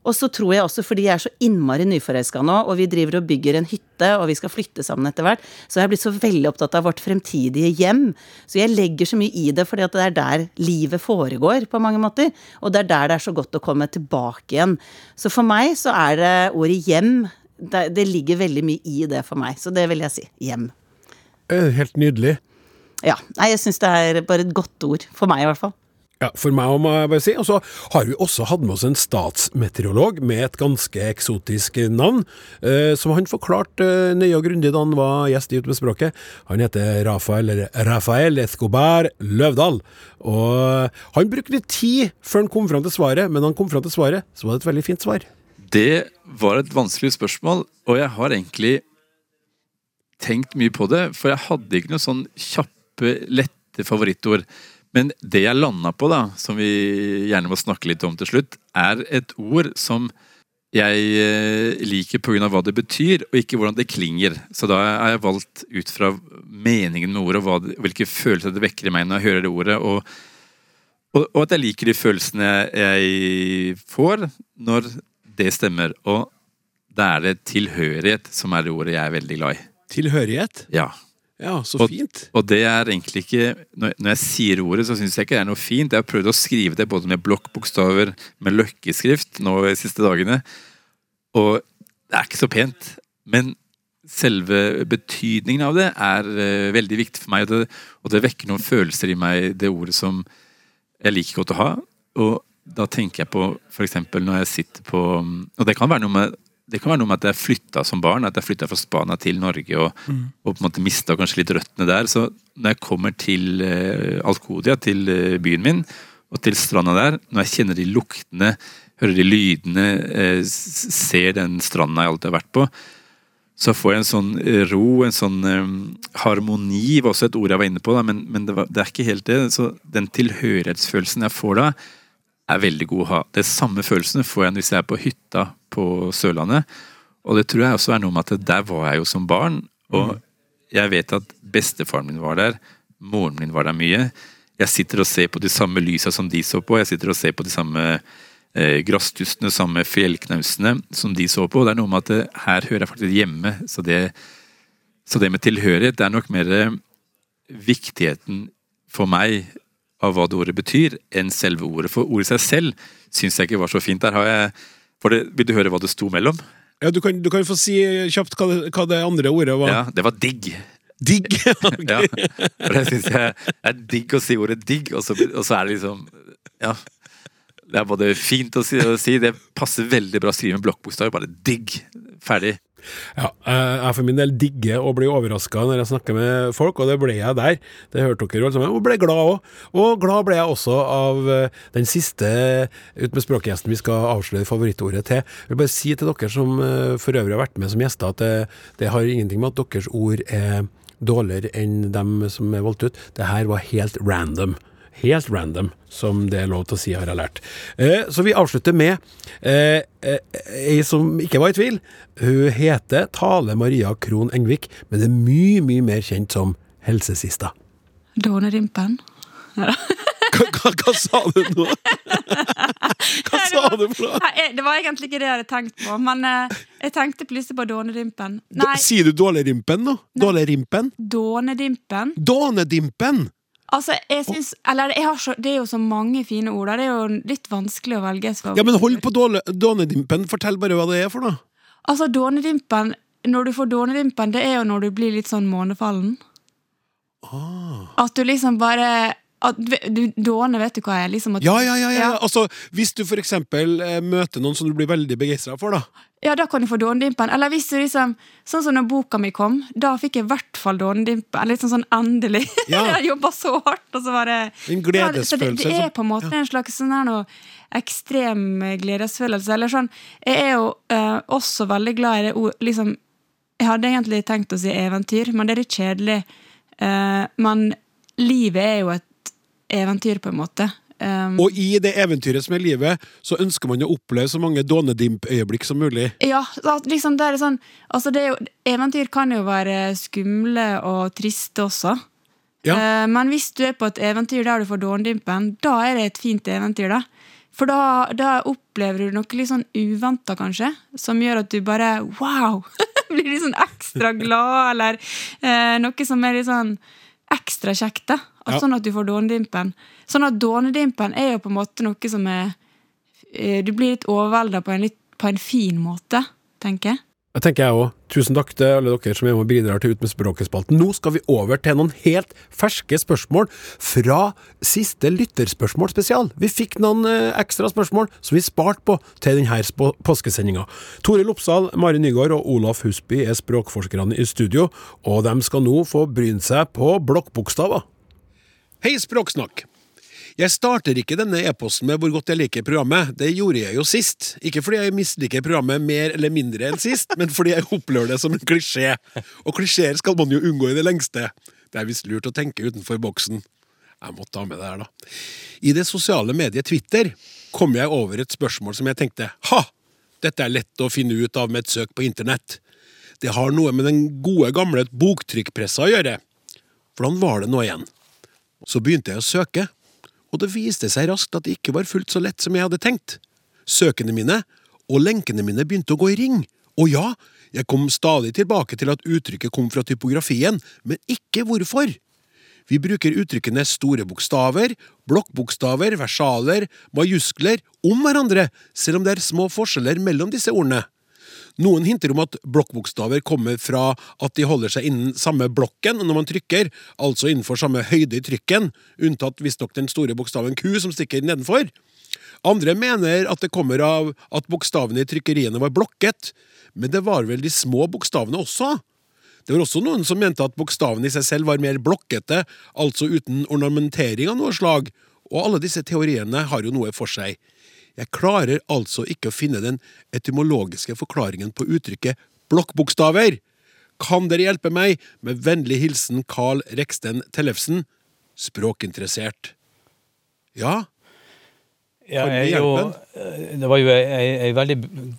Og så tror jeg også, fordi jeg er så innmari nyforelska nå, og vi driver og bygger en hytte, og vi skal flytte sammen etter hvert, så har jeg blitt så veldig opptatt av vårt fremtidige hjem. Så jeg legger så mye i det, fordi at det er der livet foregår, på mange måter. Og det er der det er så godt å komme tilbake igjen. Så for meg så er det ordet hjem Det, det ligger veldig mye i det for meg. Så det vil jeg si. Hjem. Eh, Helt nydelig. Ja. Nei, jeg syns det er bare et godt ord. For meg, i hvert fall. Ja, for meg må jeg bare si. Og så har vi også hatt med oss en statsmeteorolog med et ganske eksotisk navn, eh, som han forklarte eh, nøye og grundig da han var gjest i Ut med språket. Han heter Rafael, Rafael Escobar Løvdahl. Og han brukte litt tid før han kom fram til svaret, men da han kom fram til svaret, så var det et veldig fint svar. Det var et vanskelig spørsmål, og jeg har egentlig tenkt mye på det. For jeg hadde ikke noe sånn kjappe, lette favorittord. Men det jeg landa på, da, som vi gjerne må snakke litt om til slutt, er et ord som jeg eh, liker pga. hva det betyr, og ikke hvordan det klinger. Så da har jeg valgt ut fra meningen med ordet, og det, hvilke følelser det vekker i meg når jeg hører det ordet. Og, og, og at jeg liker de følelsene jeg får når det stemmer. Og da er det tilhørighet som er det ordet jeg er veldig glad i. Tilhørighet? Ja. Ja, så og, fint. Og det er egentlig ikke Når, når jeg sier ordet, så syns jeg ikke det er noe fint. Jeg har prøvd å skrive det både med blokkbokstaver, med løkkeskrift nå de siste dagene. Og det er ikke så pent. Men selve betydningen av det er uh, veldig viktig for meg. Og det, og det vekker noen følelser i meg, det ordet som jeg liker godt å ha. Og da tenker jeg på f.eks. når jeg sitter på Og det kan være noe med det kan være noe med at jeg flytta som barn, at jeg flytta fra Spania til Norge og, og på en måte mista kanskje litt røttene der. Så når jeg kommer til uh, Alkodia, til uh, byen min, og til stranda der, når jeg kjenner de luktene, hører de lydene, uh, ser den stranda jeg alltid har vært på, så får jeg en sånn eh, ro, en sånn um, harmoni, var også et ord jeg var inne på, da, men, men det, var, det er ikke helt det. Så den tilhørighetsfølelsen jeg får da, er veldig god å ha. Det samme følelsen får jeg hvis jeg er på hytta på Sørlandet. Og det tror jeg også er noe med at der var jeg jo som barn, og jeg vet at bestefaren min var der, moren min var der mye. Jeg sitter og ser på de samme lysa som de så på, jeg sitter og ser på de samme eh, grasstustene, samme fjellknausene som de så på. og Det er noe med at det, her hører jeg faktisk hjemme, så det, så det med tilhørighet det er nok mer eh, viktigheten for meg av hva det ordet betyr, enn selve ordet. For ordet i seg selv syns jeg ikke var så fint. Der har jeg det, Vil du høre hva det sto mellom? Ja, du kan, du kan få si kjapt hva hva det andre ordet var. Ja, Det var digg. Digg? Okay. Ja, for det syns jeg er digg å si ordet digg, og så, og så er det liksom Ja. Det er både fint å si, å si det passer veldig bra å skrive med blokkbokstav. Bare digg. Ferdig. Ja, eh, jeg for min del digger å bli overraska når jeg snakker med folk, og det ble jeg der. Det hørte dere jo alle sammen, og ble glad òg. Og glad ble jeg også av eh, den siste Ut med språkgjesten vi skal avsløre favorittordet til. Jeg vil bare si til dere som eh, for øvrig har vært med som gjester, at det, det har ingenting med at deres ord er dårligere enn dem som er valgt ut. Det her var helt random. Helt random, som det er lov til å si, har jeg lært. Eh, så vi avslutter med eh, eh, ei som ikke var i tvil. Hun heter Tale Maria Krohn Engvik, men er mye, mye mer kjent som Helsesista. Dånedimpen. Hva, hva, hva sa du nå? Hva sa du for noe? Det var egentlig ikke det jeg hadde tenkt på, men jeg tenkte plutselig på dånedimpen. Sier du Dålerimpen nå? Dålerimpen? dånedimpen. Dånedimpen! Altså, jeg synes, Eller jeg har så, det er jo så mange fine ord. Det er jo litt vanskelig å velge. Ja, men hold på Dånedimpen. Fortell bare hva det er for noe. Altså, dånedimpen Når du får dånedimpen, det er jo når du blir litt sånn månefallen. Ah. At du liksom bare at, du, Dåne, vet du hva er? Liksom at, Ja, ja, ja, ja. Altså, hvis du for eksempel eh, møter noen som du blir veldig begeistra for, da. Ja, da kan du få dånedimpen. Eller hvis du liksom Sånn som når boka mi kom, da fikk jeg i hvert fall dånedimpen. Litt sånn sånn endelig. Ja. jeg jobba så hardt, og så var det En Ja, det- så det, det er på en måte en slags sånn her noe ekstrem gledesfølelse. Eller sånn Jeg er jo eh, også veldig glad i det ord liksom, Jeg hadde egentlig tenkt å si eventyr, men det er litt kjedelig. Eh, men livet er jo et eventyr, på en måte. Um, Og i det eventyret som er livet, så ønsker man å oppleve så mange dånedimp-øyeblikk som mulig. Ja, liksom det er sånn altså det er jo, Eventyr kan jo være skumle og triste også. Eh, men hvis du er på et eventyr der du får dånedimpen, da er det et fint eventyr. da. For da, da opplever du noe litt sånn uventa, kanskje, som gjør at du bare wow! Blir litt sånn ekstra glad, eller uh, noe som er litt sånn ekstra kjekt. da. At Ja. Sånn at du får dånedimpen. Sånn at dånedimpen er jo på en måte noe som er eh, Du blir litt overvelda på, en på en fin måte, tenker jeg. Det tenker jeg òg. Tusen takk til alle dere som er og bidrar til Ut med språket-spalten. Nå skal vi over til noen helt ferske spørsmål fra siste lytterspørsmål spesial. Vi fikk noen eh, ekstra spørsmål som vi sparte på til denne påskesendinga. Toril Oppsal, Mari Nygaard og Olaf Husby er språkforskerne i studio, og de skal nå få bryne seg på blokkbokstaver. Hei, Språksnakk! Jeg starter ikke denne e-posten med hvor godt jeg liker programmet, det gjorde jeg jo sist. Ikke fordi jeg misliker programmet mer eller mindre enn sist, men fordi jeg opplever det som en klisjé. Og klisjeer skal man jo unngå i det lengste. Det er visst lurt å tenke utenfor boksen. Jeg måtte ha med det her, da. I det sosiale mediet Twitter kom jeg over et spørsmål som jeg tenkte ha! Dette er lett å finne ut av med et søk på internett. Det har noe med den gode, gamle boktrykkpressa å gjøre. Hvordan var det nå igjen? Så begynte jeg å søke, og det viste seg raskt at det ikke var fullt så lett som jeg hadde tenkt. Søkene mine og lenkene mine begynte å gå i ring, og ja, jeg kom stadig tilbake til at uttrykket kom fra typografien, men ikke hvorfor. Vi bruker uttrykkene store bokstaver, blokkbokstaver, versaler, majuskler om hverandre, selv om det er små forskjeller mellom disse ordene. Noen hinter om at blokkbokstaver kommer fra at de holder seg innen samme blokken når man trykker, altså innenfor samme høyde i trykken, unntatt visstnok den store bokstaven Q som stikker nedenfor. Andre mener at det kommer av at bokstavene i trykkeriene var blokket, men det var vel de små bokstavene også? Det var også noen som mente at bokstavene i seg selv var mer blokkete, altså uten ornamentering av noe slag, og alle disse teoriene har jo noe for seg. Jeg klarer altså ikke å finne den etymologiske forklaringen på uttrykket blokkbokstaver. Kan dere hjelpe meg? Med vennlig hilsen Carl Reksten Tellefsen, språkinteressert. Ja, Ja, jeg, jo, det var jo ei veldig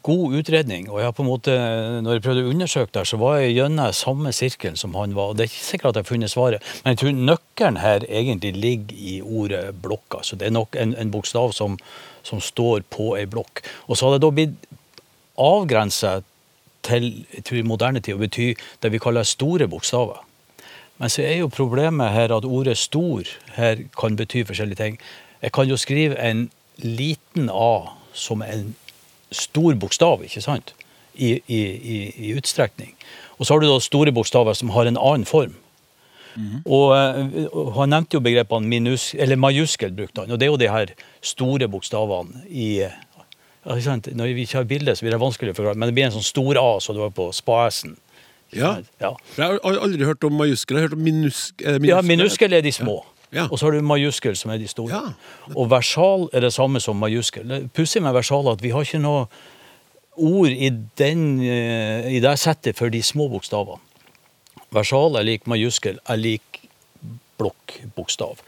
god utredning, og jeg på en måte, når jeg prøvde å undersøke der, så var jeg gjennom samme sirkelen som han var. og Det er ikke sikkert at jeg har funnet svaret, men jeg tror nøkkelen her egentlig ligger i ordet blokka. Så det er nok en, en bokstav som, som står på ei blokk. Og så har det da blitt avgrensa til jeg tror, moderne tid å bety det vi kaller store bokstaver. Men så er jo problemet her at ordet stor her kan bety forskjellige ting. Jeg kan jo skrive en liten a som en stor bokstav, ikke sant? I, i, i, i utstrekning. Og så har du da store bokstaver som har en annen form. Og, eh, og Han nevnte jo begrepene minus, eller majuskel, brukte han, og det er jo de her store bokstavene i ikke sant? Når vi ikke har bilde, så blir det vanskelig å forklare, men det blir en sånn stor A som du har på spaesen. Ja. Ja. Jeg har aldri hørt om majuskel, jeg har hørt om minus, eh, Ja, minuskel er de små. Og så har du majuskel, som er de store. Og versal er det samme som majuskel. Pussig med versal at vi har ikke noe ord i, den, eh, i det settet for de små bokstavene. Versal er lik majuskel, er lik blokkbokstav.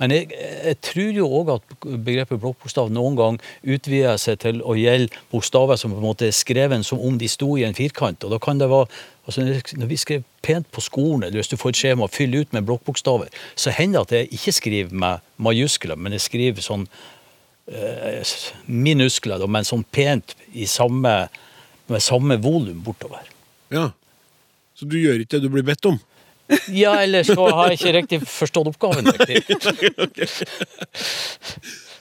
Men jeg, jeg tror jo òg at begrepet blokkbokstav noen gang utvider seg til å gjelde bokstaver som på en måte er skrevet som om de sto i en firkant. og da kan det være altså Når vi skrev pent på skolen, eller hvis du får et skjema å fylle ut med blokkbokstaver, så hender det at jeg ikke skriver med majuskler, men jeg skriver sånn eh, minuskler, men sånn pent i samme, med samme volum bortover. Ja. Så du gjør ikke det du blir bedt om? Ja, eller så har jeg ikke riktig forstått oppgaven. riktig.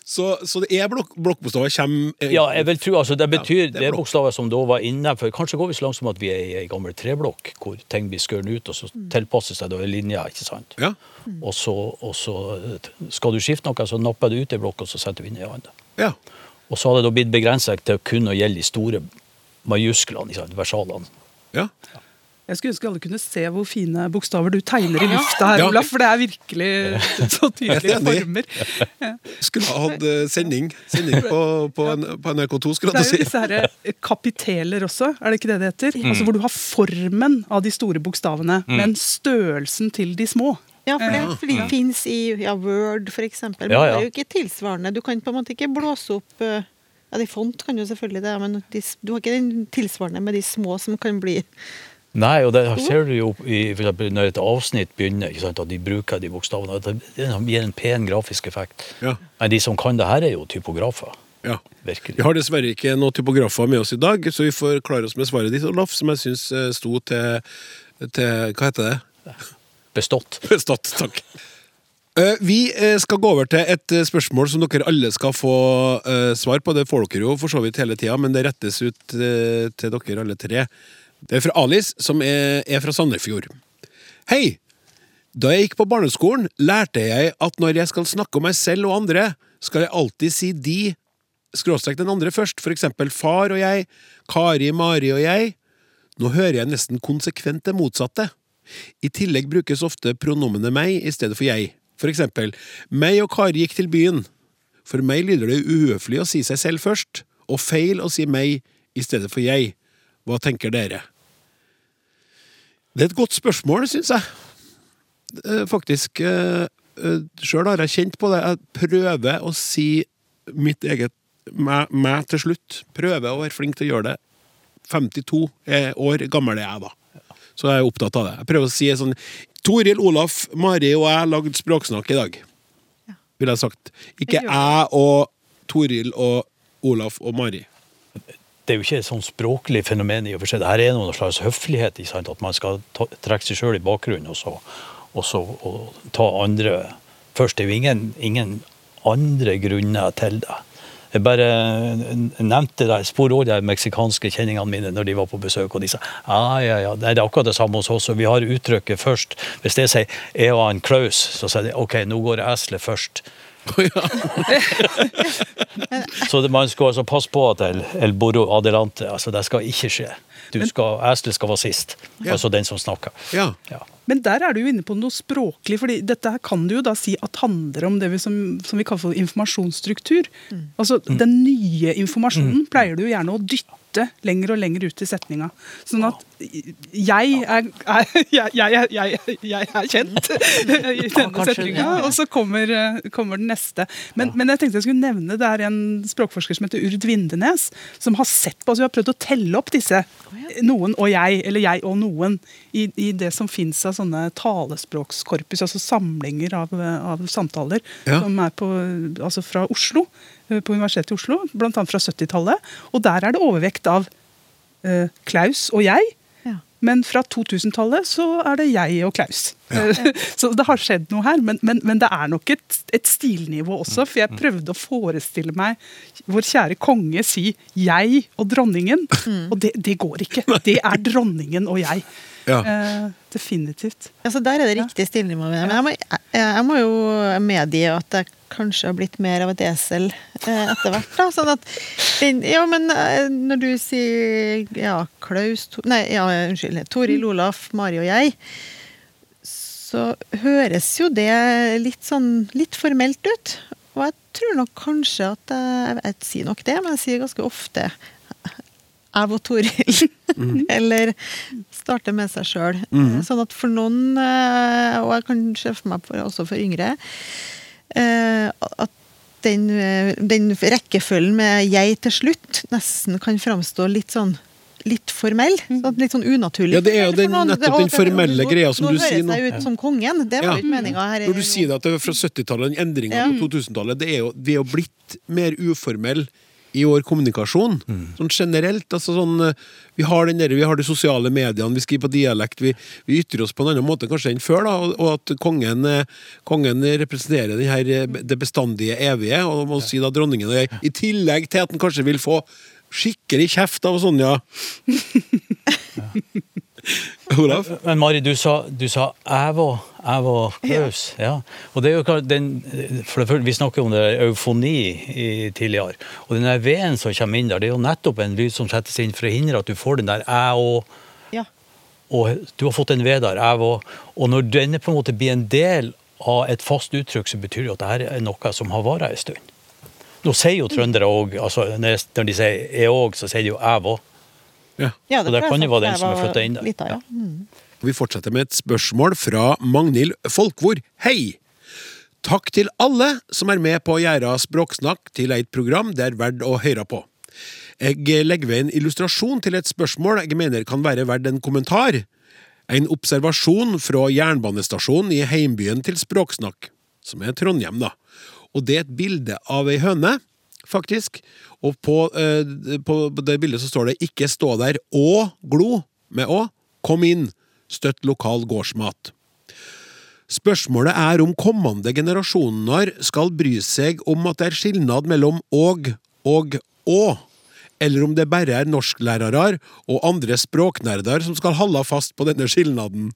Så, så det er blokk, blokkbokstaver kommer eh, Ja, jeg vil tro, altså Det betyr Ja, det er det er bokstaver som da var innenfor Kanskje går vi så langt som at vi er i ei gammel treblokk, hvor ting blir skåret ut, og så tilpasses det da en linje, ikke sant? Ja. Og, så, og så eh, skal du skifte noe, så napper du ut ei blokk, og så setter du inn ei annen. Ja. Og så har det da blitt begrenset til kun å gjelde de store majusklene, versalene. Ja. Jeg skulle ønske alle kunne se hvor fine bokstaver du tegner i lufta her, Ja. Olaf, for det er virkelig så tydelige former. Skulle ha hatt eh, sending, sending på, på, en- på NRK2, skulle Det jeg er jo til å disse si. her eh, kapiteler også, er det ikke det det heter? Mm. Altså Hvor du har formen av de store bokstavene, Mm. men størrelsen til de små. Ja, for det, ja. for det finnes i ja, Word, for eksempel. Men Ja, det er jo ikke tilsvarende. Du kan på en måte ikke blåse opp eh, Ja, det font kan jo selvfølgelig det, men de, du har ikke den tilsvarende med de små som kan bli Nei, og det ser du jo i, for eksempel når et avsnitt begynner, sant, at de bruker de bokstavene. Det gir en pen grafisk effekt. Ja. Men de som kan det her, er jo typografer. Ja. Virkelig. Vi har dessverre ikke noen typografer med oss i dag, så vi får klare oss med svaret ditt, Olaf, som jeg syns eh, sto til, til Hva heter det? Bestått. Bestått, takk. Eh, Vi eh, skal gå over til et spørsmål som dere alle skal få svar på. Det får dere jo for så vidt hele tida, men det rettes ut til dere alle tre. Det er fra Alice, som er, er fra Sandefjord. Hei! Da jeg gikk på barneskolen, lærte jeg at når jeg skal snakke om meg selv og andre, skal jeg alltid si de, skråstrek den andre først, for eksempel far og jeg, Kari, Mari og jeg. Nå hører jeg nesten konsekvent det motsatte. I tillegg brukes ofte pronomenet meg i stedet for jeg. For eksempel, meg og Kari gikk til byen. For meg lyder det uhøflig å si seg selv først, og feil å si meg i stedet for jeg. Hva tenker dere? Det er et godt spørsmål, syns jeg. Eh, Faktisk. Sjøl har jeg kjent på det. Jeg prøver å si mitt eget meg, meg til slutt. Prøver å være flink til å gjøre det. 52 er år gammel er jeg, da. Så jeg er opptatt av det. Jeg prøver å si sånn Toril, Olaf, Mari og jeg lagde språksnakk i dag. Ville jeg sagt. Ikke jeg og Toril og Olaf og Mari. Det er jo ikke et sånn språklig fenomen i og for seg. Her er noen slags høflighet. At man skal ta, trekke seg sjøl i bakgrunnen og så, og så og ta andre først. Det er jo ingen, ingen andre grunner til det. Jeg bare nevnte det, spor også de meksikanske kjenningene mine når de var på besøk, og de sa ja, ja, ja, det er akkurat det samme hos oss. og Vi har uttrykket først. Hvis jeg sier jeg og han Klaus, så sier de OK, nå går eselet først. Så det, man skal altså passe på at el, el Borro adelante, altså det skal ikke skje. Du skal, Eselet skal være sist, Ja. altså den som snakker. Ja. Men der er du jo inne på noe språklig, fordi dette her kan du jo da si at handler om det vi som, som vi kaller for informasjonsstruktur. Altså Den nye informasjonen pleier du jo gjerne å dytte lenger og lenger ute i setninga. Sånn at jeg er, er jeg, jeg, jeg, jeg er kjent i denne setninga, og så kommer, eh, kommer den neste. Men, men jeg tenkte jeg skulle nevne det er en språkforsker som heter Urd Vindenes, som har sett på, altså vi har prøvd å telle opp disse noen og jeg, eller jeg og noen, i, i det som fins av sånne talespråkskorpus, altså samlinger av, av samtaler, Ja. som er på, altså fra Oslo, eh, på Universitetet i Oslo, bl.a. fra 70-tallet. Og der er det overvekt av eh, Klaus og jeg. Men fra 2000-tallet så er det jeg og Klaus. så det har skjedd noe her. Men, men, men det er nok et, et stilnivå også. For jeg prøvde å forestille meg vår kjære konge si 'jeg og dronningen'. Og det, det går ikke. Det er dronningen og jeg. Ja. Eh, definitivt. Altså Der er det riktig stilnivå. Men jeg må, jeg, jeg må jo medgi at jeg kanskje har blitt mer av et esel eh, etter hvert. da, sånn at Ja, men eh, når du sier ja, Klaus to, Nei, ja, unnskyld. Toril, Olaf, Mari og jeg, så høres jo det litt sånn litt formelt ut. Og jeg tror nok kanskje at jeg, jeg sier nok det, men jeg sier ganske ofte jeg og Toril. Eller starte med seg sjøl. Mhm. Sånn at for noen, eh, og jeg kan se for meg for, også for yngre, eh, at den, eh, den rekkefølgen med 'jeg' til slutt nesten kan framstå litt sånn litt formell. Sånn, litt sånn unaturlig. Ja, det er jo den- nettopp den formelle nå- greia som du sier Nå nå. høres jeg ut som kongen. Det var Ja. ikke meninga. Når du sier det at det er fra 70-tallet, den endringa Ja. på 2000-tallet, det er jo, vi er jo blitt mer uformell i vår kommunikasjon. Sånn generelt. altså sånn, eh, Vi har den der, vi har de sosiale mediene, vi skriver på dialekt, vi, vi ytrer oss på en annen måte kanskje enn før. da, Og, og at kongen, eh, kongen representerer den her, eh, det bestandige evige, og må si da dronningen og jeg, i tillegg til at han kanskje vil få skikkelig kjeft av Sonja. Olav? Men Mari, du sa, du sa Ævå, Ævå Klaus. Ja. Og det er jo klart, den, for det første, Vi snakker om det der eufoni i, tidligere. Og den der V-en som kommer inn der, det er jo nettopp en lyd som settes inn for å hindre at du får den der æ og Ja. Og du har fått en V der, æv og Og når denne på en måte blir en del av et fast uttrykk, så betyr det at dette er noe som har vart en stund. Nå sier jo trøndere òg, altså når de sier jeg òg, så sier de jo æv òg. Ja, ja det kan jo være den som er jeg flyttet inn der. lita, ja. Mm. Vi fortsetter med et spørsmål fra Magnhild Folkvord. Hei! Takk til alle som er med på å gjøre Språksnakk til et program det er verdt å høre på. Jeg legger ved en illustrasjon til et spørsmål jeg mener kan være verdt en kommentar. En observasjon fra jernbanestasjonen i heimbyen til Språksnakk, som er Trondheim, da. Og det er et bilde av ei høne, faktisk. Og på, eh, på det bildet så står det 'ikke stå der og glo' med å. Kom inn, støtt lokal gårdsmat. Spørsmålet er om kommende generasjoner skal bry seg om at det er skilnad mellom og og å, eller om det bare er norsklærere og andre språknerder som skal holde fast på denne skilnaden.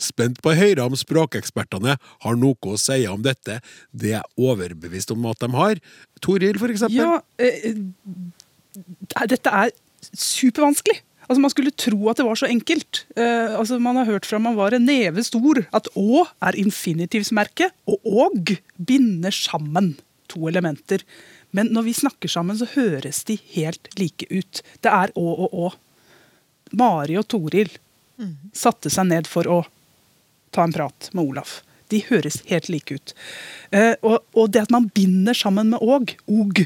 Spent på å høre om språkekspertene har noe å si om dette. Det er jeg overbevist om at de har. Toril, for eksempel. Ja, eh, eh, dette er supervanskelig. Altså, Man skulle tro at det var så enkelt. Uh, altså, Man har hørt fra man var en neve stor at å er infinitivsmerke, og og binder sammen to elementer. Men når vi snakker sammen, så høres de helt like ut. Det er å og å. Mari og Toril satte seg ned for å ta en prat med Olaf. De høres helt like ut. Eh, og, og det at man binder sammen med åg, og,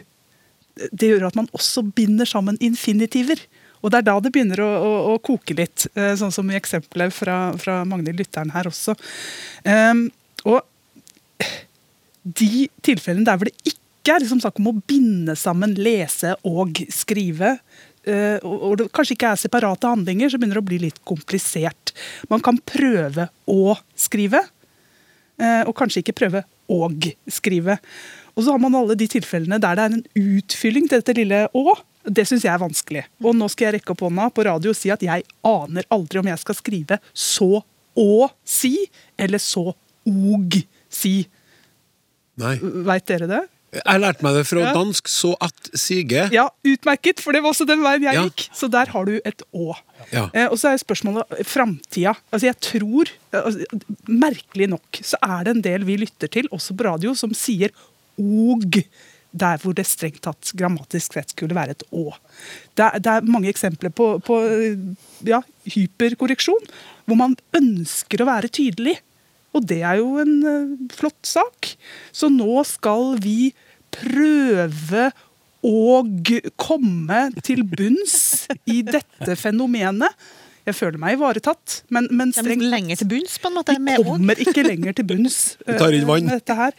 det gjør at man også binder sammen infinitiver. Og det er da det begynner å, å, å koke litt, eh, sånn som i eksempelet fra, fra Magnhild Lytteren her også. Ehm, og de tilfellene der hvor det ikke er liksom snakk om å binde sammen lese og skrive, eh, og og det kanskje ikke er separate handlinger, så begynner det å bli litt komplisert. Man kan prøve å skrive, eh, og kanskje ikke prøve og skrive. Og så har man alle de tilfellene der det er en utfylling til dette lille å. Det syns jeg er vanskelig. Og nå skal jeg rekke opp hånda på radio og si at jeg aner aldri om jeg skal skrive så å si, eller så og si. Nei. Veit dere det? Jeg lærte meg det fra Ja. dansk, så at sige. Ja, utmerket, for det var også den veien jeg Ja. gikk. Så der har du et å. Ja. Eh, og så er spørsmålet framtida. Altså, jeg tror, eh, altså, merkelig nok, så er det en del vi lytter til, også på radio, som sier og der hvor det strengt tatt grammatisk sett skulle være et å. Det er, det er mange eksempler på, på eh, ja, hyperkorreksjon, hvor man ønsker å være tydelig. Og det er jo en eh, flott sak. Så nå skal vi prøve å komme til bunns i dette fenomenet. Jeg føler meg ivaretatt, men, men strengt lenger til bunns, på en måte? Vi kommer ikke lenger til bunns uh, tar vann. med dette her.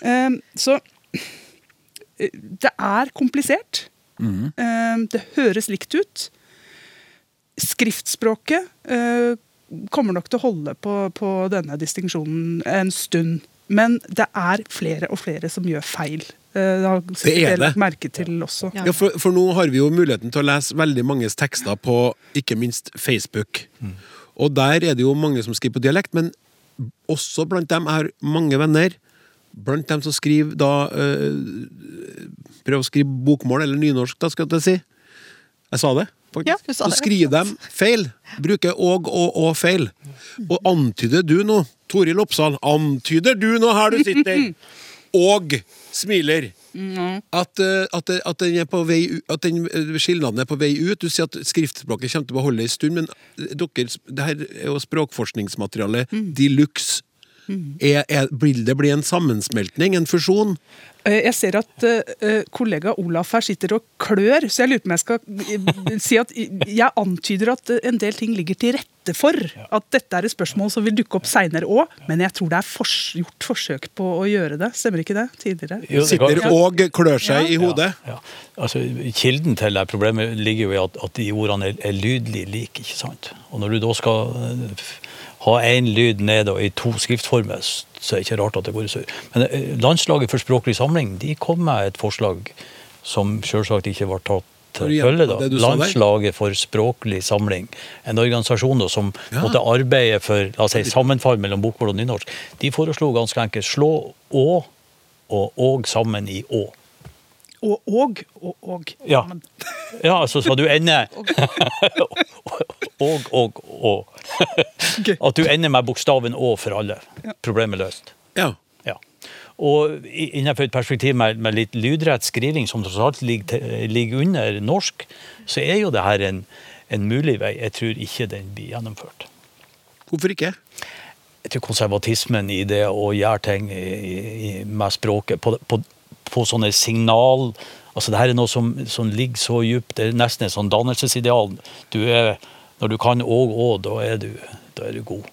Uh, Så uh, det er komplisert. Eh, Det høres likt ut. Skriftspråket eh, kommer nok til å holde på, på denne distinksjonen en stund. Men det er flere og flere som gjør feil. Eh, Det har Det er det. merke til også. Ja, for, for nå har vi jo muligheten til å lese veldig manges tekster på ikke minst Facebook. Og der er det jo mange som skriver på dialekt, men også blant dem er mange venner. Blant dem som skriver da øh, Prøver å skrive bokmål, eller nynorsk, da, skal jeg si. Jeg sa det, faktisk. Ja, Så skriver de feil. Bruker og og og feil. Og antyder du nå, Toril Oppsal, antyder du nå her du sitter, og smiler at, eh, at, at, den er på vei, at den skillnaden skilnaden er på vei ut. Du sier at skriftspråket kommer til å beholde en stund, men eh, dere, det her er jo språkforskningsmateriale de luxe. Er, er, vil det bli en sammensmeltning, en fusjon? Eh, Jeg ser at uh, kollega Olaf her sitter og klør, så jeg lurer på om jeg skal si at jeg antyder at en del ting ligger til rette for at dette er et spørsmål som vil dukke opp seinere òg, men jeg tror det er fors gjort forsøk på å gjøre det. Stemmer ikke det? Tidligere? Jo, det Sitter og klør seg i hodet? Ja, altså, kilden til det problemet ligger jo i at, at de ordene er, er lydlig like. ikke sant? Og når du da skal ha én lyd ned og i to skriftformer, så er det ikke rart at det går i surr. Men eh, Landslaget for språklig samling de kom med et forslag som selvsagt ikke ble tatt følge. da. Landslaget for språklig samling, en organisasjon da, som Ja. måtte arbeide for la oss si, sammenfall mellom bokmål og nynorsk, de foreslo ganske enkelt slå å og og sammen i å. Og og og. og. Ja. ja, altså sa du ender Og, og, og. At du ender med bokstaven Å for alle. Problemet løst. Ja. Ja. Og innenfor et perspektiv med, med litt lydrett skriving, som tross alt ligger, ligger under norsk, så er jo det her en, en mulig vei. Jeg tror ikke den blir gjennomført. Hvorfor ikke? Jeg tror konservatismen i det å gjøre ting i, i, med språket på, på, på sånne signal Altså det her er noe som, som ligger så djupt. Det er nesten et sånn dannelsesideal. Du er, når du kan og og, da du, da er du god.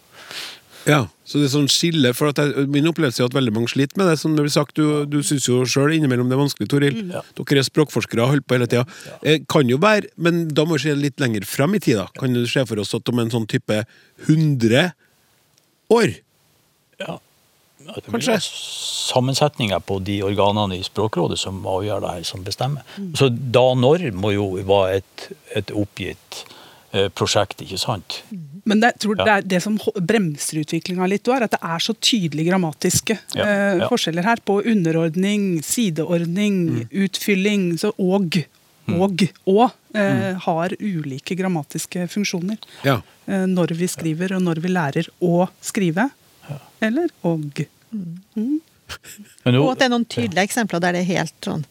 Ja, så det er sånn skille, for at jeg, Min opplevelse er at veldig mange sliter med det. som det blir sagt, Du, du syns jo sjøl innimellom det er vanskelig, Toril. Dere er språkforskere og holder på hele tida. Eh, Kan jo være, men da må vi se litt lenger frem i tid. Kan du se for oss at om en sånn type 100 år Ja. Det blir jo sammensetninger på de organene i Språkrådet som avgjør det her, som bestemmer. Så da når må jo være et, et oppgitt eh, prosjekt, ikke sant? Men det, tror Ja. det, er det som bremser utviklinga litt, er at det er så tydelig grammatiske Ja, eh, ja. forskjeller her. På underordning, sideordning, Mm. utfylling. Så og og og eh, har ulike grammatiske funksjoner. Ja. Eh, når vi skriver, og når vi lærer å skrive. Eller og. Mm. Og at det er noen tydelige eksempler der det er helt sånn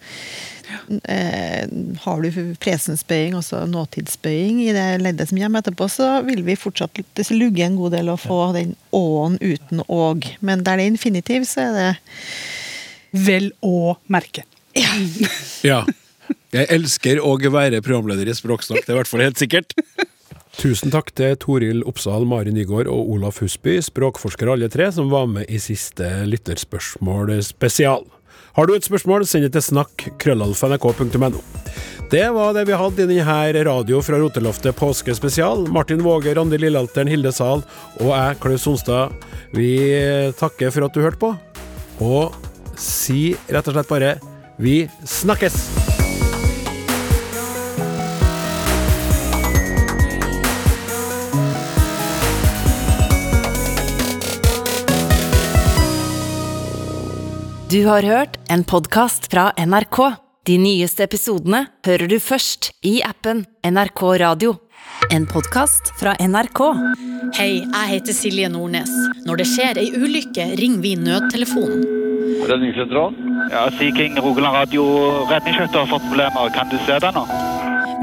eh, Har du presensbøying, altså nåtidsbøying, i det leddet som kommer etterpå, så vil vi fortsatt det lugge en god del å få den å-en uten og. Men der det er infinitiv, så er det Vel å merke. Ja. Jeg elsker å være programleder i Språksnakk, det er i hvert fall helt sikkert. Tusen takk til Toril Oppsal, Mari Nygaard og Olaf Husby, språkforskere alle tre, som var med i siste lytterspørsmål spesial. Har du et spørsmål, send det til snakk krøllalfa.nrk.no. Det var det vi hadde i denne Radio fra Roteloftet påskespesial. Martin Våge, Randi Lillealteren, Hilde Sahl og jeg, Klaus Sonstad, vi takker for at du hørte på, og si rett og slett bare vi snakkes! Du har hørt en podkast fra NRK. De nyeste episodene hører du først i appen NRK Radio. En podkast fra NRK. Hei, jeg heter Silje Nordnes. Når det skjer ei ulykke, ringer vi nødtelefonen. Redningssentralen? Ja, Sea King Rogaland Radio redningsskøyter har fått problemer. Kan du se det nå?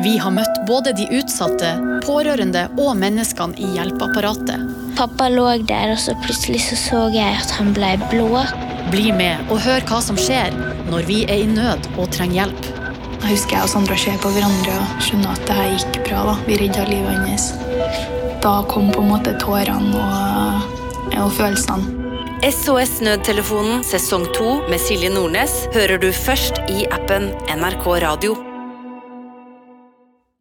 Vi har møtt både de utsatte, pårørende og menneskene i hjelpeapparatet. Pappa lå der, og så plutselig så, så jeg at han ble blå. Bli med og hør hva som skjer når vi er i nød og trenger hjelp. Da husker jeg og Sandra ser på hverandre og skjønner at det her gikk bra. da. Vi redda livet hans. Da kom på en måte tårene og, og følelsene. SOS Nødtelefonen sesong 2 med Silje Nordnes hører du først i appen NRK Radio.